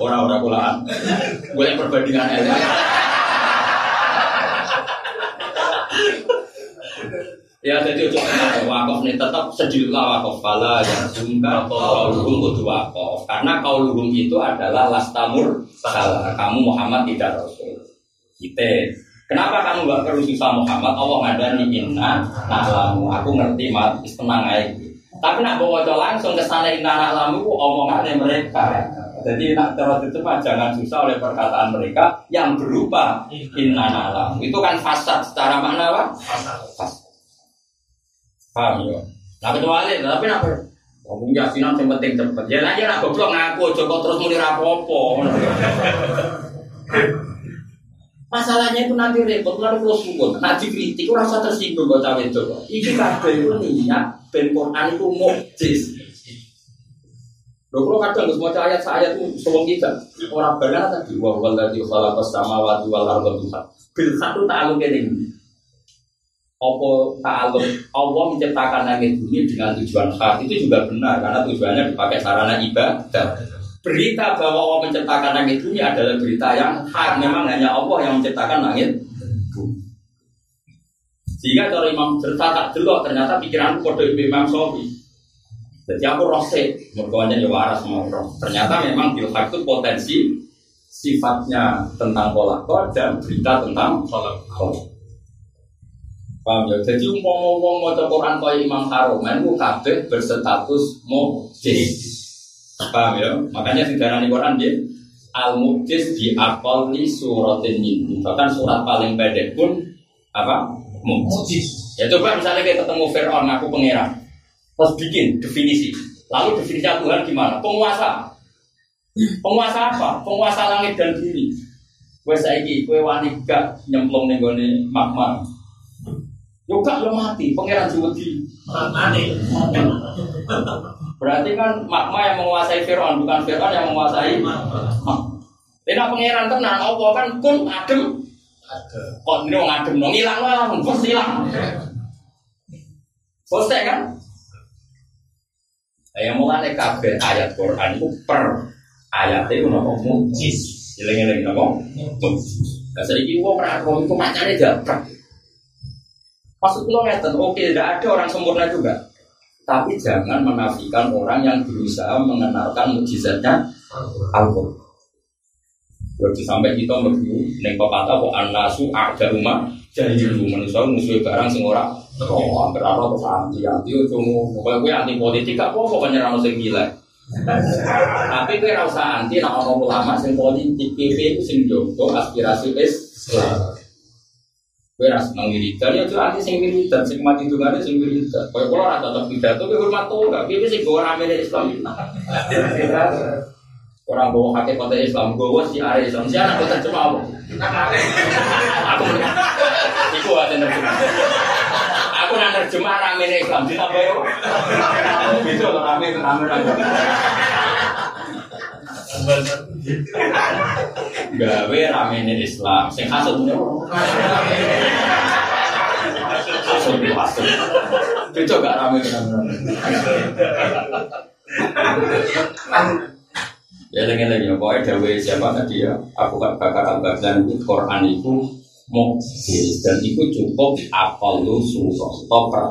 Orang-orang kulaan. Boleh perbandingan aja. Ya jadi ojo wakaf nih tetap sedihlah wakaf pala ya sungka kauluhum kudu wakaf. Karena kauluhum itu adalah lastamur salah. Kamu Muhammad tidak rasul. Kita kenapa kamu gak perlu susah Muhammad? Allah ngadani inna na'lamu. Aku ngerti mat. Tenang aja tapi nak bawa langsung ke sana inna na'lamu omongannya mereka. Jadi nak terus itu mah jangan susah oleh perkataan mereka yang berupa inna na'lamu. Itu kan fasad secara makna apa? Fasad. Paham ya? Nah kecuali, tapi apa? Ngomong yasinan yang penting cepet. Ya lah, ya lah goblok ngaku, Joko terus muni rapopo. Masalahnya itu nanti repot, lalu kalau sungguh, nanti kritik, itu rasa tersinggung kok cawe itu. Iki kabeh itu niat, ben Quran itu mukjiz. Loh, kalau kadang semua ayat ayat itu sewong kita orang benar tadi wa wal ladzi khalaqas samawati wal arda tuhan. Bil satu ta'aluk ini apa ta'aluk Allah menciptakan langit bumi dengan tujuan khas. Itu juga benar karena tujuannya dipakai sarana ibadah. Berita bahwa Allah menciptakan langit bumi adalah berita yang hak memang hanya Allah yang menciptakan langit bumi. Sehingga kalau Imam cerita tak delok ternyata pikiranku kode Imam Sofi jadi aku rosek mertuanya ya waras mau ternyata memang bilhak itu potensi sifatnya tentang pola dan berita tentang pola Paham ya? Jadi umpama wong maca Quran kaya Imam Haromen ku kabeh berstatus mukjiz. Paham ya? Makanya sing diarani Quran dia al mukjiz di aqalli suratin min. Bahkan surat paling pendek pun apa? Mukjiz. Ya coba misalnya kita ketemu Fir'aun ngaku pangeran. Terus bikin definisi. Lalu definisi Tuhan gimana? Penguasa. Penguasa apa? Penguasa langit dan bumi. Kowe saiki kowe wani gak nyemplung ning gone magma. Yo gak yo mati, pangeran diwedi. Mane. Berarti kan makma yang menguasai Fir'aun, bukan Fir'aun yang menguasai makma. Tidak pangeran tenan, apa kan kun adem. Kok ini wong adem dong, hilang lah, bos hilang. Selesai kan? Nah, yang mulai kabeh ayat Quran itu per ayat itu nopo mujis. Jeleng-jeleng nopo mujis. Saya ini wong ora iku macane japrak. Maksud lo ngeten, oke, tidak ada orang sempurna juga. Tapi jangan menafikan orang yang berusaha mengenalkan mujizatnya Al-Quran. Berarti sampai kita mlebu ning pepatah kok anasu ada rumah jadi manusia musuh barang sing ora roh hampir ora terus anti anti cuma pokoknya gue anti politik gak apa apa nyerang sing gila. Tapi ora usah anti nek ono ulama sing politik PP itu sing jogo aspirasi Islam. Gue rasa seneng wiridan, ya tuh anti sing wiridan, mati dungane sing wiridan. Kayak kalau rata tetap pidato, gue hormat tuh, gak pipi sih gue rame dari Islam. Orang bawa kakek kota Islam, gue si area Islam, anak? Aku Iku ada. Aku nang dari Islam, ya. Gitu loh rame, rame, rame. Gawe rame dari Islam, sing Hasut itu hasut. Itu gak rame. Ya lagi lagi ya, pokoknya dawe siapa tadi ya, aku kan bakar al dan itu Quran itu mukjiz dan itu cukup apal lu atau per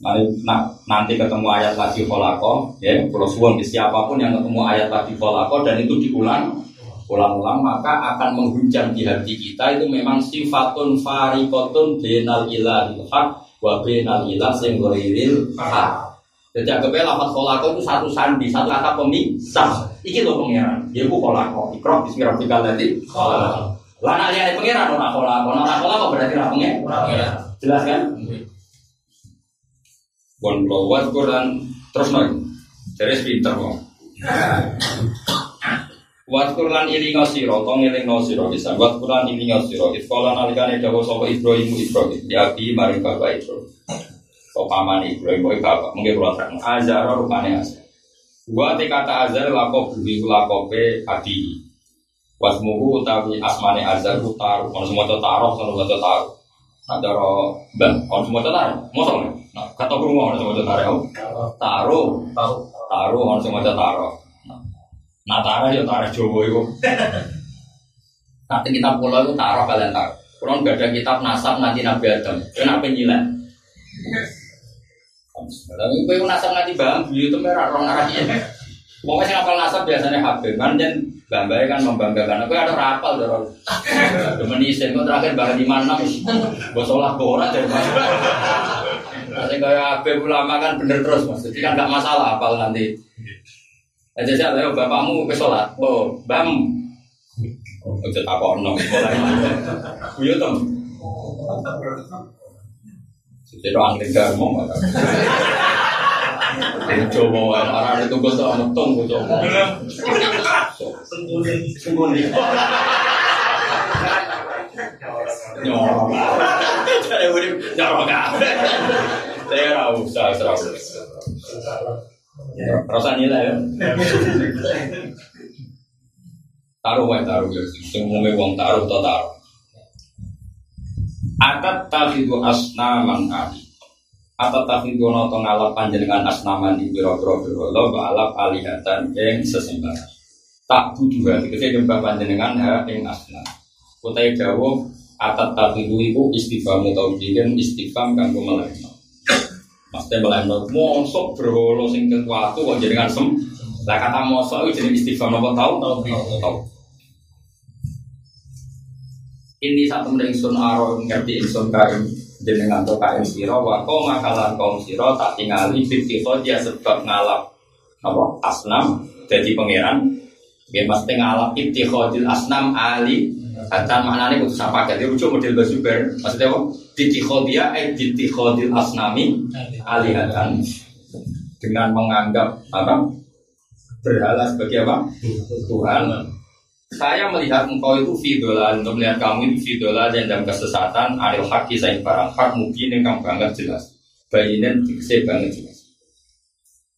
nah, nanti ketemu ayat lagi kolako, ya kalau suwon siapa pun yang ketemu ayat lagi kolako dan itu diulang, ulang-ulang maka akan menghujam di hati kita itu memang sifatun farikotun benal ilahil haq wa benal ilah sing ghairil haq. Jadi anggapnya lafaz kolako itu satu sandi, satu kata pemisah. Iki loh pangeran, dia ku kolako. Ikroh bismillahirrahmanirrahim tadi. Lah nak lihat pangeran ora kolako, ora kolako berarti ora pangeran. Jelas kan? Bon lawat Quran terus lagi. Jadi pinter kok. Wat Quran ini ngasiro, tong ini ngasiro bisa. Wat Quran ini ngasiro. Iskola nalikane dawa sopo Ibrahim Ibrahim. Ya abi maring bapak Ibrahim. So paman Ibrahim, boy bapak, mungkin kalau terang. Azar rupanya azar. Gua te kata azar lakop budi lakope adi. Wasmuhu utawi asmane azar ku taruh. Kalau semua itu taruh, kalau semua itu taruh. Nah, cara bang, kalau semua taruh, mosok nih. Nah, kata rumah kalau semua itu taruh, taruh, taruh, kalau semua taruh. Nah, taruh ya taruh Jawa itu. Nanti kita pulau itu taruh kalian taruh. Kalau nggak ada kitab nasab nanti Nabi Adam, kenapa nyilat? Tapi gue nasab nanti bang, itu merah orang arahnya. Pokoknya sih ngapal nasab biasanya Habib kan bangga kan membanggakan. Aku ada rapal dorong. Demen isen, gue terakhir bahkan di mana? Gue sholat bola deh mas. Nanti kayak Habib ulama kan bener terus mas. Jadi kan nggak masalah apal nanti. Aja sih, ayo bapakmu ke sholat. Oh, bam. Ojo tak kok nong. Iya tom. Jadi angin garmo maka. Coba orang itu gue tuh metung gue coba. Sembunyi. Nyorok. Jadi udah nyorok kabeh. Saya usah, usah. Rasa nilai ya. Taruh wae taruh ya. Umume wong taruh to taruh. Atat tafidu asnaman ali. Atat tafidu ono to ngalap panjenengan asnaman di biro-biro biro lo alap alihatan yang sesembahan. Tak butuh hati, ketika nyembah panjenengan ha ing asnam. Kutai dawo atat tafidu iku istighfar mutawijin istighfar kanggo melehno. Maksudnya melehno mosok berholo sing kekuatu kok jenengan sem. Lah kata mosok itu jadi istighfar apa tau? Tau. Tau. Ini satu meneng sun aro ngerti insun kain jenengan to kain siro wa kau makalan kaum siro tak tingali fifty dia sebab ngalap apa asnam jadi pangeran. Dia mesti ngalap ibtihodil asnam ali. Hatta maknanya kudu apa jadi lucu model basuber maksudnya apa? Dia eh dittihodil asnami alihatan. Dengan menganggap apa berhala sebagai apa? Tuhan saya melihat engkau itu fidola untuk melihat kamu itu fidola dan dalam kesesatan adil haki saya barang hak mungkin yang kamu banget jelas. Bayinin dikse banget jelas.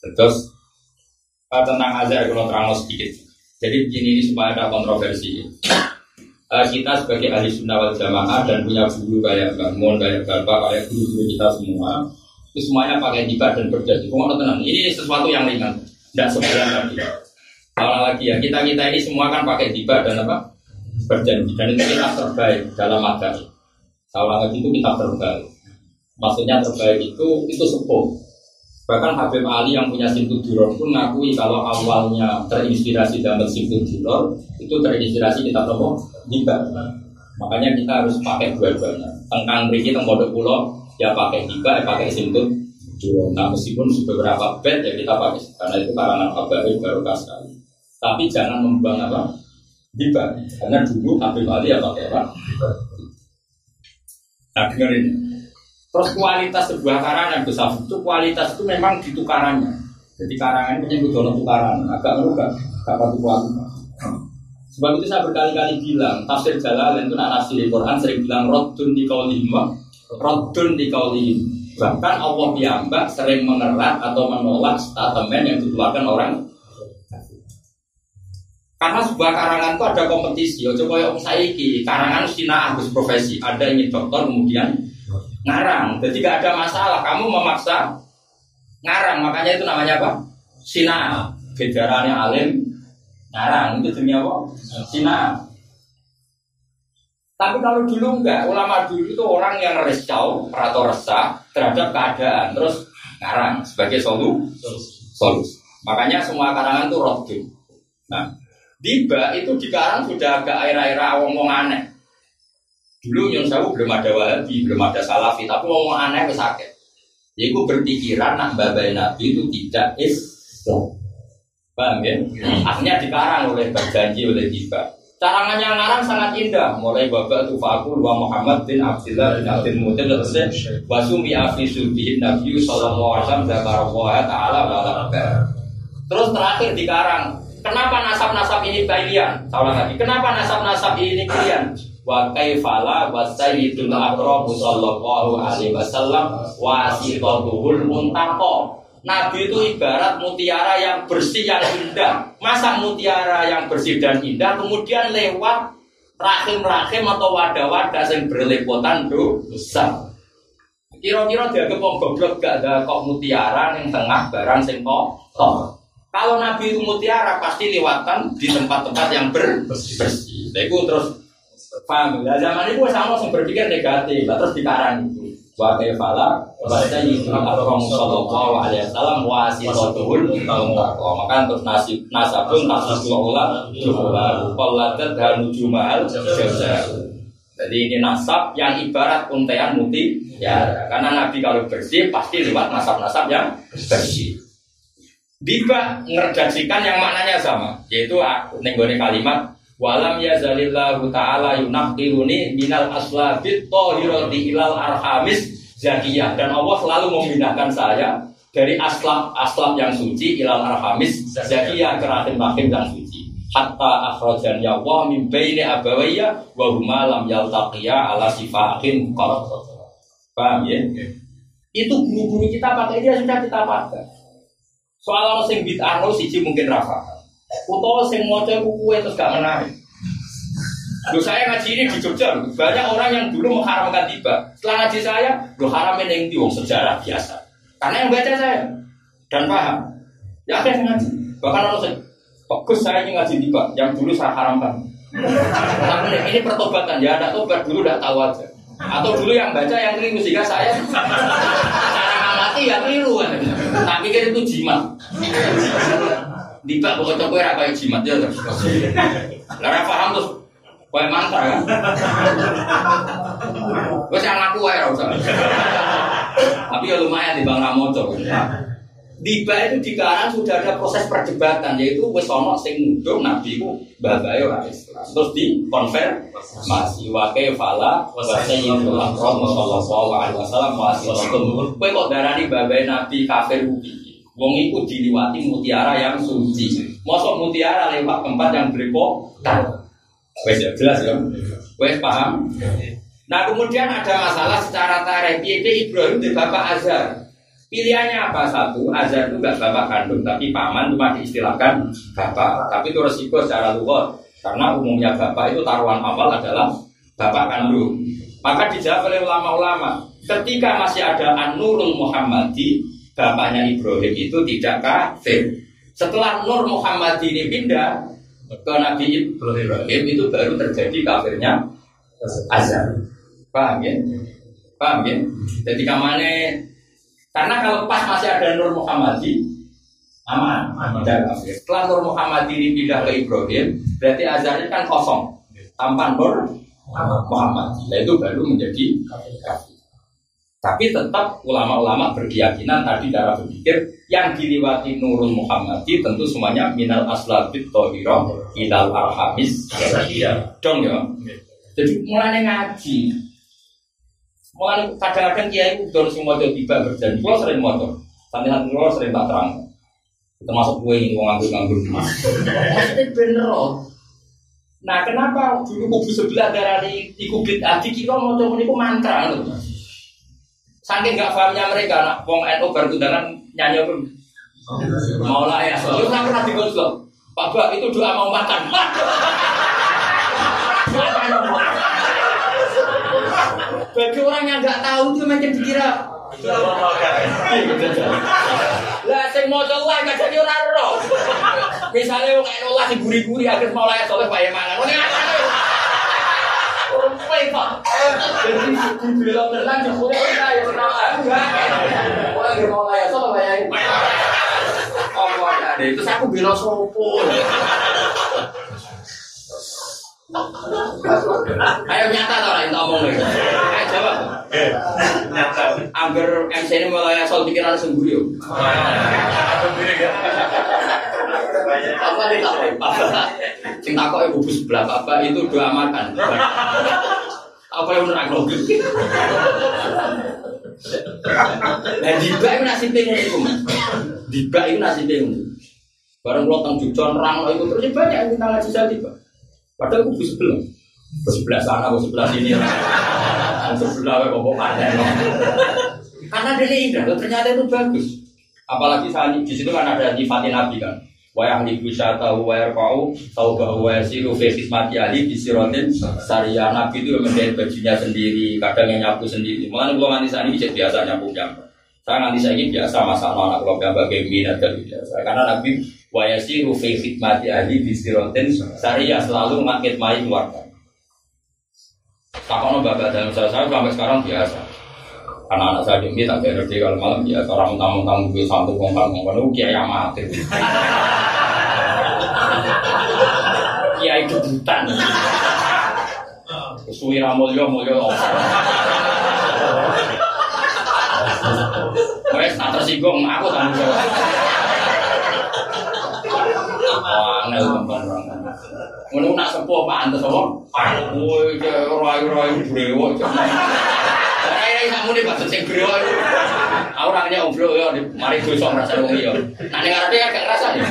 Terus uh, tentang azar kalau terang sedikit. Jadi begini ini supaya ada kontroversi. Uh, kita sebagai ahli sunnah wal jamaah dan punya guru kayak bangun kayak bapak kayak guru-guru kita semua itu semuanya pakai jika dan berjanji kok tenang. Ini sesuatu yang ringan. Tidak sebenarnya tadi kalau lagi ya kita kita ini semua kan pakai tiba dan apa berjanji dan itu kita terbaik dalam agama. Kalau lagi itu kita terbaik. Maksudnya terbaik itu itu sepuh. Bahkan Habib Ali yang punya Simtud Duror pun ngakui kalau awalnya terinspirasi dalam Simtud Duror itu terinspirasi kita tahu tiba. Makanya kita harus pakai dua-duanya. Tengkang Riki, Tengkodok Pulau, ya pakai tiba, ya pakai Duror. Nah meskipun beberapa bed ya kita pakai karena itu karangan Habib baru sekali. Tapi jangan membuang apa? Hibah. Karena dulu Habib Ali ya pakai apa? Nah dengerin. Terus kualitas sebuah karangan besar itu kualitas itu memang di tukarannya. Jadi karangan punya butuh tukaran. Agak merubah. Gak patut kualitas. Sebab itu saya berkali-kali bilang tafsir Jalalain itu nak nafsir Quran sering bilang rodun di kaulihim rodun di kaulihim bahkan Allah piyambak sering mengerat atau menolak statement yang dikeluarkan orang karena sebuah karangan itu ada kompetisi. Ojo koyo saiki, karangan Cina harus profesi. Ada yang dokter kemudian ngarang. Jadi gak ada masalah. Kamu memaksa ngarang, makanya itu namanya apa? Cina. Bedarannya alim ngarang itu dunia apa? Cina. Tapi kalau dulu enggak, ulama dulu itu orang yang resau atau resah terhadap keadaan, terus ngarang sebagai solu, solusi. Makanya semua karangan itu rotu. Nah, Tiba itu di Karang sudah agak air-air wong aneh. Dulu Nyun Sewu belum ada Wahabi, belum ada Salafi, tapi wong aneh wis sakit. Jadi berpikiran nak babai Nabi itu tidak Islam. Paham ya? Akhirnya dikarang oleh berjanji oleh tiba. Carangannya ngarang sangat indah. Mulai babak tufaku wa Muhammad bin Abdullah bin Abdul Mutin terus wasumi afi subihin Nabi Sallallahu Alaihi Wasallam Taala Terus terakhir dikarang Kenapa nasab-nasab ini kalian? Salah lagi. Kenapa nasab-nasab ini kalian? wa kaifala wa sayyidul akram sallallahu alaihi wasallam wasitatuhul muntaqa Nabi itu ibarat mutiara yang bersih yang indah. Masa mutiara yang bersih dan indah kemudian lewat rahim-rahim atau wadah-wadah yang berlepotan dosa. Kira-kira dia wong goblok gak ada kok mutiara yang tengah barang sing kotor. Kalau Nabi itu mutiara pasti lewatan di tempat-tempat yang bersih. Nah, itu terus paham. Nah, zaman itu sama yang berpikir negatif, terus dikarang itu wa kaifala wa sayyidul akram sallallahu alaihi wasallam wasitatul maka terus nasib nasabun nasibul ula jumlah qalladat hanu jumal jadi ini nasab yang ibarat untean muti ya karena nabi kalau bersih pasti lewat nasab-nasab yang bersih Diba ngerjaksikan yang maknanya sama yaitu nenggone kalimat Walam ya zalillahu ta'ala yunaqiruni minal aslabit tohiroti ilal arhamis zakiyah. Dan Allah selalu memindahkan saya dari aslab aslab yang suci ilal arhamis zakiyah ke rahim rahim yang suci. Hatta akhrajan ya Allah min baini abawayya wa huma lam yaltaqiya ala sifahin qad. Paham ya? Itu guru-guru kita pakai dia sudah kita pakai. Soal sing bid'ah siji mungkin rafa. Utawa sing maca kuwe terus gak menarik. Lu saya ngaji ini di Jogja, banyak orang yang dulu mengharamkan tiba. Setelah ngaji saya, lu haramin yang di sejarah biasa. Karena yang baca saya dan paham. Ya yang ngaji. Bahkan orang saya, bagus saya ini ngaji tiba, yang dulu saya haramkan. Tapi ini pertobatan ya, ada tobat dulu udah tahu aja. Atau dulu yang baca yang keliru sehingga saya ngamati ya keliru kan. Tak pikir itu jimat. Tiba pokoknya gue rakyat jimat ya. Lara paham terus Kue mantra kan? Gue sih ngaku ya. Tapi ya lumayan di Bang Ramojo. Tiba itu di kanan sudah ada proses perdebatan yaitu wes ono sing ngundung nabi ku babae ora Islam. Terus di konfer masih wakai fala wa sayyidul akram sallallahu alaihi wasallam masih Kowe kok darani babae nabi kafir ubi. Wong iku diliwati mutiara yang suci. Mosok mutiara lewat tempat yang berlepotan. Wes ya jelas ya. Wes paham? Nah kemudian ada masalah secara tarikh. Ibrahim di bapak Azhar. Pilihannya apa satu? Azhar itu enggak bapak kandung, tapi paman cuma diistilahkan bapak. Tapi itu resiko secara luar. Karena umumnya bapak itu taruhan awal adalah bapak kandung. Maka dijawab oleh ulama-ulama. Ketika masih ada An-Nurul Muhammadi, bapaknya Ibrahim itu tidak kafir. Setelah Nur Muhammad ini pindah ke Nabi Ibrahim itu baru terjadi kafirnya Azhar. Paham ya? Paham ya? Jadi kamane karena kalau pas masih ada Nur Muhammadi aman, tidak kafir. Setelah Nur Muhammadi ini pindah ke Ibrahim, berarti ini kan kosong tanpa Nur Muhammadi. Nah itu baru menjadi kafir. Tapi tetap ulama-ulama berkeyakinan tadi cara berpikir yang dilewati Nurul Muhammadi tentu semuanya minal aslabit tohiro ilal arhamis. Dong ya. Jadi mulai ngaji. Mulai kadang-kadang kiai udah semua jadi tiba berjanji. Kalau sering motor, santai kalau sering tak terang. Termasuk gue ini mau nganggur-nganggur. Maksudnya bener loh. Nah kenapa dulu kubu sebelah dari di kubit adi kita mau coba ini mantra loh. Saking gak pahamnya mereka, nak wong NU bertundangan nyanyi pun. Mau lah ya, itu nggak pernah digosok. Pak Bak itu doa mau makan. Bagi orang yang nggak tahu itu macam dikira. Lah sing mau lah nggak jadi orang roh. Misalnya wong NU lah diguri-guri akhir mau lah soleh Pak Yaman. Ini apa? Rumpai Pak. Jadi dibelok tenang jemputnya kita ya kenal enggak. Mulai dia mau layak sama bayangin. Oh ada itu aku belok sopo. Ayo nyata tau lah ngomong lagi. Ayo jawab. Nyata. Angger MC ini mulai asal pikiran sendiri yuk. Apa nih tak apa? Sing takok ibu sebelah bapak itu doa makan. Apa yang menerang logik? Nah, diba itu nasi pengen itu, mas. Diba itu nasi pengen. Barang lo tang jujon rang itu terus banyak yang minta ngaji saya tiba. Padahal kubu sebelah. Sebelah sana, sebelah sini. Sebelah kok ada. Karena dia indah, ternyata itu bagus. Apalagi saat di situ kan ada nyifatin Nabi kan. Wa ahli wisata wa yarfa'u taubahu wa yasiru fi khidmati ahli di sirotin syariah Nabi itu yang menjahit bajunya sendiri, kadang yang nyapu sendiri. Makanya kalau nanti saat ini biasa nyapu nyapu. Saya nanti saya ini biasa masalah anak kalau bagai minat dan biasa. Karena Nabi wa yasiru fi khidmati ahli di sirotin syariah selalu mai keluarga. Tak bapak dalam saya, saya sampai sekarang biasa. Karena anak saya ini tak ngerti kalau malam ya orang tamu-tamu gue satu ngomong ngomong kiai amatir. Kiai kebutan. Suwi ramulyo mulyo. Wes tak tersinggung aku tanggung jawab. Angel teman-teman. Ngono nak sepuh pantes apa? Woi, rai-rai brewok kamu nih sing bro orangnya om bro ya mari dosa merasa wong iya. Nah ning ngarepe agak ngrasa ya.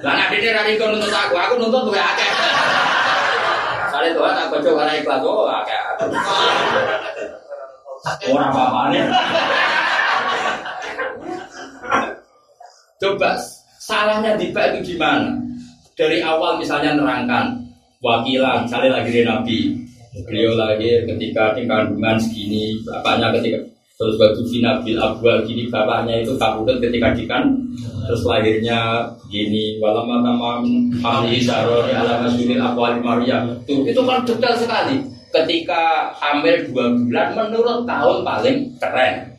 Lah nek dene nuntut aku aku nuntut duwe akeh. Sale doa tak baca karena ikhlas oh akeh. Ora apa-apane coba salahnya Dipa itu gimana dari awal misalnya nerangkan wakilan misalnya lagi Nabi. Beliau lahir ketika kandungan segini, bapaknya ketika terus batu finabil abwal gini bapaknya itu kabudut ketika dikan terus lahirnya gini walama tamam hamli sarori alama suril akwali maria. Tuh itu kan detail sekali. Ketika hamil dua bulan menurut tahun paling keren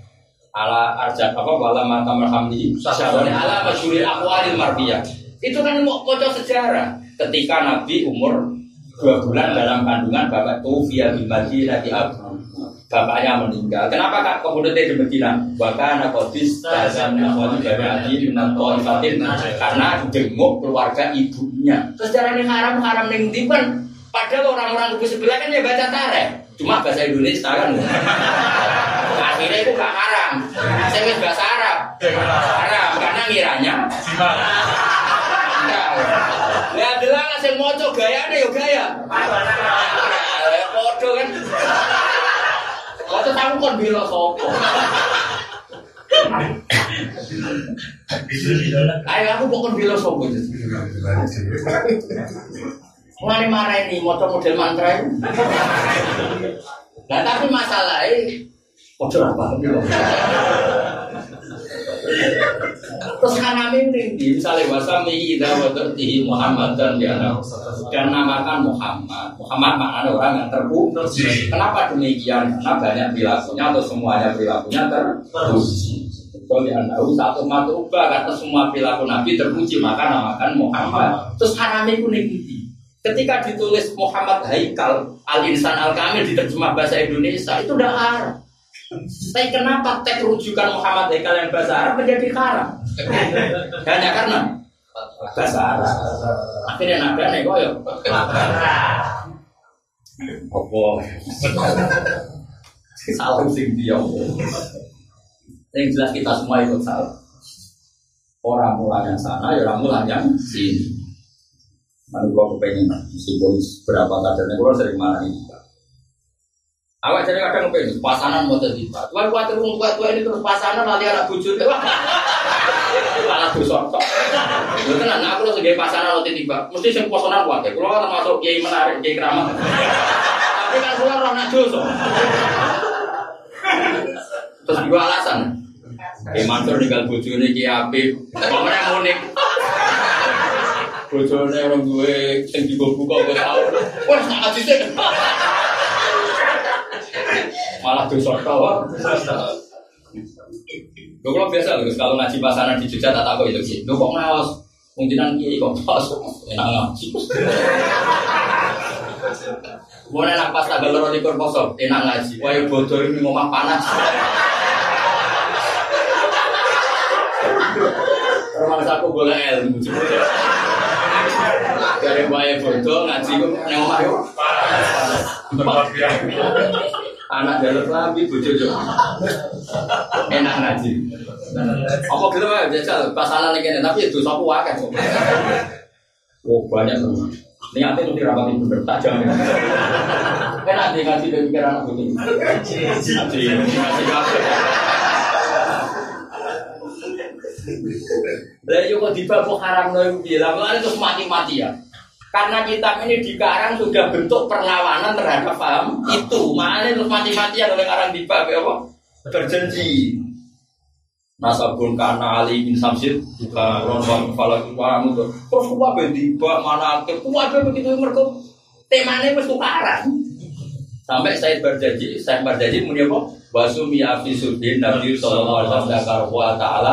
ala arjat apa walama tamam hamli sarori alama suril akwali maria itu kan mau kocok sejarah ketika nabi umur dua bulan dalam kandungan bapak tuh via di abu bapaknya meninggal. Kenapa kak kemudian di Medina? Bahkan kodis dan wali dari adi ifatin karena denguk keluarga ibunya. Terus yang haram haram yang dipen. Padahal orang-orang kubu sebelah kan ya baca tareh. Cuma bahasa Indonesia kan. Akhirnya itu gak haram. Saya bahasa Arab. Haram karena ngiranya. Ya adalah ngasih moco gaya deh yo gaya. Foto kan. Foto kamu kon bila sopo. Ayo aku pokok bila sopo. Mulai marah ini moco model mantra ini. Nah tapi masalahnya, moco apa? Terus kami ini misalnya wasami ida watertihi Muhammad dan dia dan namakan Muhammad. Muhammad maknanya orang yang terpuji. Kenapa demikian? Karena banyak perilakunya atau semuanya perilakunya terpuji. Kalau tahu satu matruba karena semua perilaku Nabi terpuji maka namakan Muhammad. Terus hanami itu Ketika ditulis Muhammad Haikal Al Insan Al Kamil diterjemah bahasa Indonesia itu udah Arab. Tapi kenapa teks rujukan Muhammad Haikal yang bahasa Arab menjadi haram? Hanya karena bahasa Arab. Akhirnya naga nih koyo. Apa? Salah sing dia. Yang jelas kita semua ikut salah. Orang mulai yang sana, ya orang mulai yang sini. Lalu gua kepengen meskipun berapa kadarnya, gua sering marah ini. Awak jadi kadang pengen pasangan mau jadi pak. Tuan khawatir umum tua tua ini terus pasangan nanti anak bujur. Malah dosa. Lu tenang, aku sebagai pasangan lo tiba. Mesti sing posonan kuat. Kalau termasuk kiai menarik, kiai keramat. Tapi kan keluar orang nak dosa. Terus dua alasan. Kiai Mansur tinggal bujur ini kiai Habib. Pemenang unik. Bojone orang gue yang juga buka gue tahu. Wah, kasih sih malah dosa tau. Gue kalau biasa loh, kalau ngaji pasaran di Jogja tak tahu itu sih. Gue kok ngawas, mungkinan kiai kok pas, enak ngaji. Gue enak pas tanggal loro di poso, enak ngaji. Wah bodoh ini ngomong panas. Rumah aku boleh ilmu. Dari wae bodoh ngaji kok nang omah yo. Panas anak jalur lambi bojo yo enak ngaji apa gitu mah jajal pasangan ini tapi itu sapu wakil oh banyak tuh Niatnya tuh dirapati bener tajam. Kan nanti ngaji dari pikiran aku tuh. Ngaji, ngaji ngaji. Lah yo kok dibabuk haram no iku piye? Lah mulane terus mati-mati ya. Karena kitab ini dikarang sudah bentuk perlawanan terhadap paham itu. Makanya terus mati-mati ya oleh karang dibab apa? Berjanji. Nasabun karena Ali bin Samsir juga ronwan falak wamu tuh. Terus kuwa ben dibab mana ke kuwa begitu mergo temane wis tukaran. Sampai saya berjanji, saya berjanji muni apa? Wasumi afi sudin Nabi sallallahu alaihi wasallam dakar wa taala.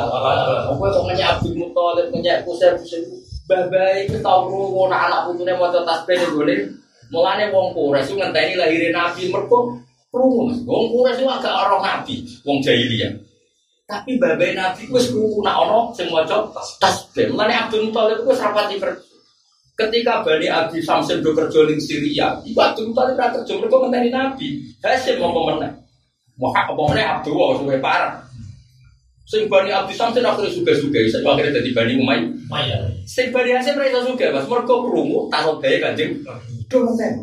Apa kok nanya Abdul Muthalib kusir kusir babai itu tau krungu anak putune maca tasbih ning gone. Mulane wong Quraisy ngenteni lahirin Nabi mergo krungu. Wong Quraisy agak ora Nabi, wong jahiliyah. Tapi babai Nabi wis krungu nak ana sing maca tasbih. Mulane Abdul Muthalib wis rapati. Ketika Bani Abi Samsin do kerja Syria, iku Abdul Muthalib ra kerja mergo ngenteni Nabi. Hasil mau pemenang. Mau apa meneh Abdul suwe parah. Sing Bani Abi Samsin akhirnya suga-suga, saya akhirnya jadi Bani Umayyah. Sing Bani Hasim iso suga, Mas. Mergo krungu takut gawe Kanjeng. Do ngenteni.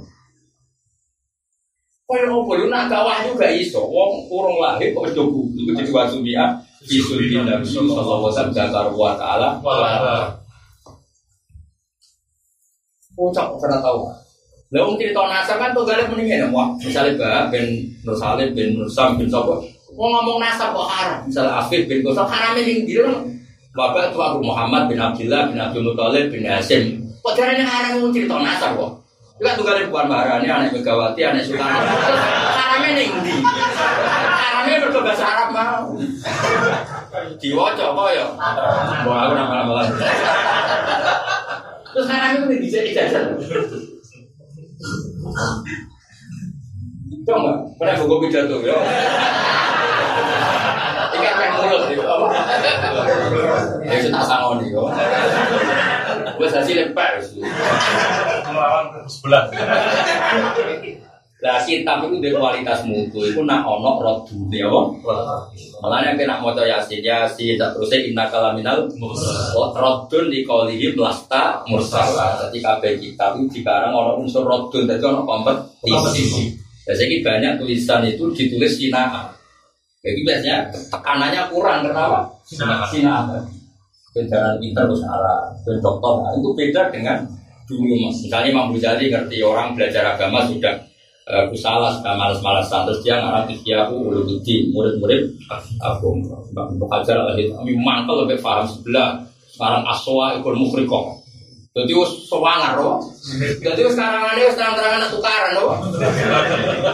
Kaya opo lu nak gak wahyu gak iso. Wong urung lahir kok do buku. Iku jadi wasumia Bisul bin Nabi sallallahu alaihi wasallam zakar wa ta'ala. Kocak pernah tahu. Lah wong cerita nasab kan tuh gale mendingin wah misalnya Mbak bin Nur Salim bin Nur Sam bin Sopo mau ngomong nasab kok haram misalnya Afif bin Kosam haramnya ning ndi Bapak itu Abu Muhammad bin Abdullah bin Abdul Muthalib bin Hasim kok jarane haram wong cerita nasab kok Juga tuh kalian bukan Maharani, anak Megawati, anak Soekarno. Haramnya ning ndi? Haramnya mergo bahasa Arab mau. Diwaca apa ya? Wah, aku nama-nama lagi. Terus haramnya itu bisa dijajal. Coba, mana buku pidato ya? Ikan main mulut itu apa? Ya sudah sangoni kok. Gue hasil lepar. Melawan sebelah. Lah kitab itu di kualitas mutu itu nak ono rodune apa? Malahnya kena maca yasin yasin tak terusnya inna kalaminal rodun di kaulihi melasta mursala. Jadi kabeh kitab itu dikarang ono unsur rodun, jadi ono kompetisi. Biasanya banyak tulisan itu ditulis sinaan. Jadi biasanya tekanannya kurang kenapa? Sinaan. Kendaraan pintar terus arah, dan dokter nah, itu beda dengan dulu mas. Misalnya Imam Ghazali ngerti orang belajar agama sudah uh, kusalah sudah malas-malasan terus dia ngarang tiaku ulumuddin murid-murid aku Mbak Hajar lagi kami mantel lebih paham sebelah sekarang aswa ikut mukhrikoh jadi us sewangar loh jadi us sekarang ini us terang-terangan tukaran loh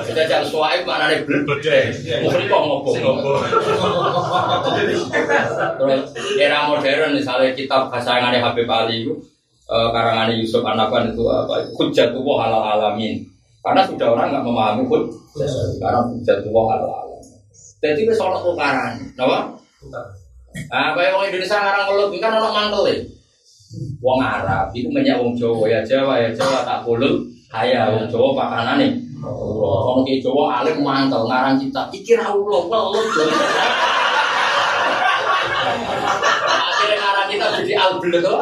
kita jadi suwaib mana nih Bedhe. mukhrikoh ngobong Terus era modern misalnya kitab kasayangannya Habib Ali itu eh, karangannya Yusuf Anaban itu apa? Hujjatullah halal alamin. Karena sudah orang nggak memahami hujjah. Sekarang hujjatullah halal alamin. Jadi itu soal tukaran, apa? Nah, kayak orang Indonesia ngarang ngelut itu kan orang mantel ya. Wong Arab itu banyak wong Jawa ya Jawa ya Jawa tak kulul kaya wong Jawa nih. Wong ki Jawa alim mantel ngarang kita iki ra ulo welut. Akhirnya ngarang kita jadi albel itu.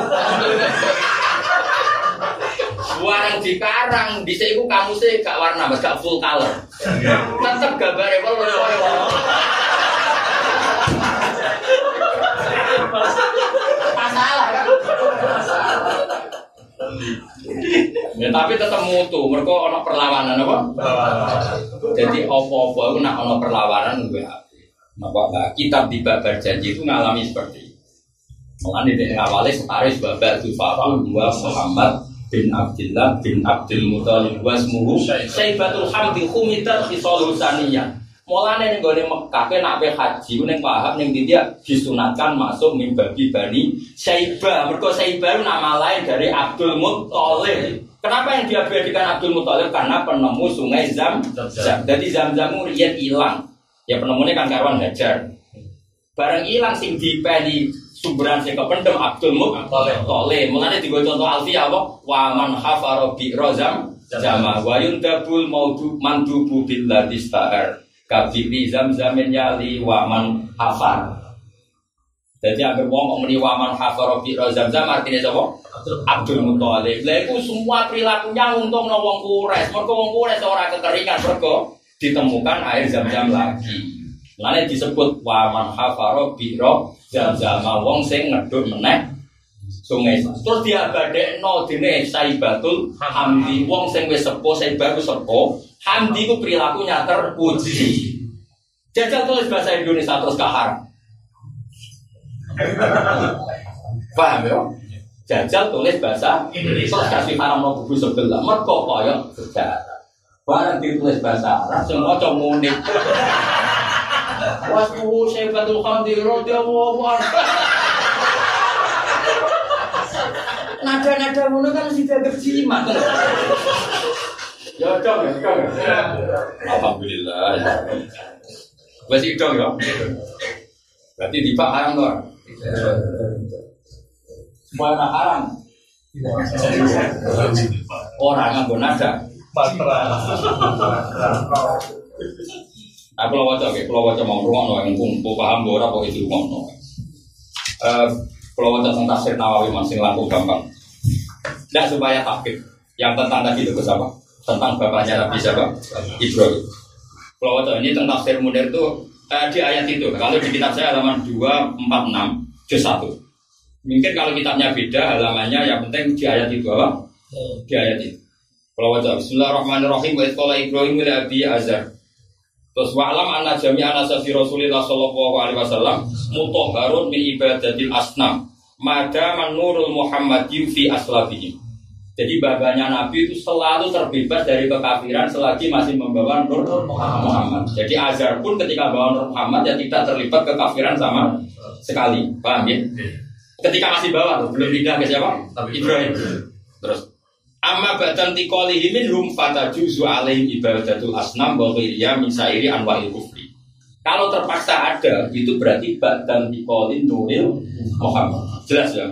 Warang di karang, di sini kamu sih gak warna, mas gak full color. Tetap gambarnya kalau Masalah kan? Ya, tapi tetap mutu, mereka ono perlawanan apa? Jadi opo-opo itu nak ono perlawanan gue Maka kitab di babar janji itu ngalami seperti. Mengenai dari awalnya setaris babar itu Fatul dua Muhammad bin Abdullah bin Abdul Muthalib wa ismuhu Saibatul Hamdi Khumidat Khisalul Saniyah Mulane ning gone Mekah ke nak haji ning paham ning dia disunatkan masuk ning babi Bani Saibah. Mergo Saibah itu nama lain dari Abdul Muthalib. Kenapa yang diabadikan Abdul Muthalib? Karena penemu sungai Zam Zam. Jadi Zam Zam riyen hilang. Ya penemunya kan kawan Hajar. Bareng hilang sing dipeni sumberan sing kependem Abdul Muthalib. Mulane digo contoh Alfiyah apa? Wa man hafara bi rozam jama wa yundabul maudu mandubu billati kabiri zam zamin yali wa man hafar Jadi agar wong kok muni waman hafara bi zam-zam artinya sapa? Abdul Muthalib. Lah iku semua perilakunya untuk wong kures. Mergo wong kures ora kekeringan mergo ditemukan air zam-zam lagi. Lalu disebut waman hafara bi zam-zam wong sing ngedut meneh sungai. Terus dia badekno dene Saibatul Hamdi wong sing wis sepo Saibatu sepo. Hamdi ku perilakunya terpuji. Jajal tulis bahasa Indonesia terus kahar. Paham ya? Jajal tulis bahasa Indonesia. Terus kasih haram no buku sebelah. Mereka kaya sejarah. Barang ditulis bahasa Arab, semua maca munib. Wasmu syaibatul hamdi radhiyallahu anhu. Nada-nada ngono kan mesti dianggap jimat. Ya dong ya, dong. Alhamdulillah. Wes dong ya. Berarti di Pak haram tuh. Semua orang haram. Orang nganggo nada. Aku kalau wajah, kalau wajah mau yang kumpul paham gue apa itu rumah no. Kalau wajah tentang tafsir Nawawi masih langsung gampang. Tidak supaya takbir. Yang tentang tadi itu siapa? Tentang bapaknya Nabi siapa? Ibrahim. Kalau wajah ini tentang tafsir Munir itu eh, di ayat itu. Kalau di kitab saya halaman 246 juz 1. Mungkin kalau kitabnya beda halamannya yang penting di ayat itu apa? Di ayat itu. Kalau wajah Bismillahirrahmanirrahim wa itqala Ibrahim ila Abi Azar. Terus wa'lam anna jami'a nasabi Rasulillah sallallahu alaihi wasallam mutahharun min ibadatil asnam. Mada manurul Muhammadi fi aslabihim. Jadi babanya Nabi itu selalu terbebas dari kekafiran selagi masih membawa nur Muhammad. Jadi Azhar pun ketika bawa nur Muhammad ya tidak terlibat kekafiran sama sekali. Paham ya? Ketika masih bawa, belum pindah ke siapa? Ibrahim. Terus Amma badan tikolihi minhum fatajuzu alaihim ibadatul asnam wa ghiriya min sairi anwa'il kufri. Kalau terpaksa ada, itu berarti badan tikolin nuril Muhammad. Jelas ya?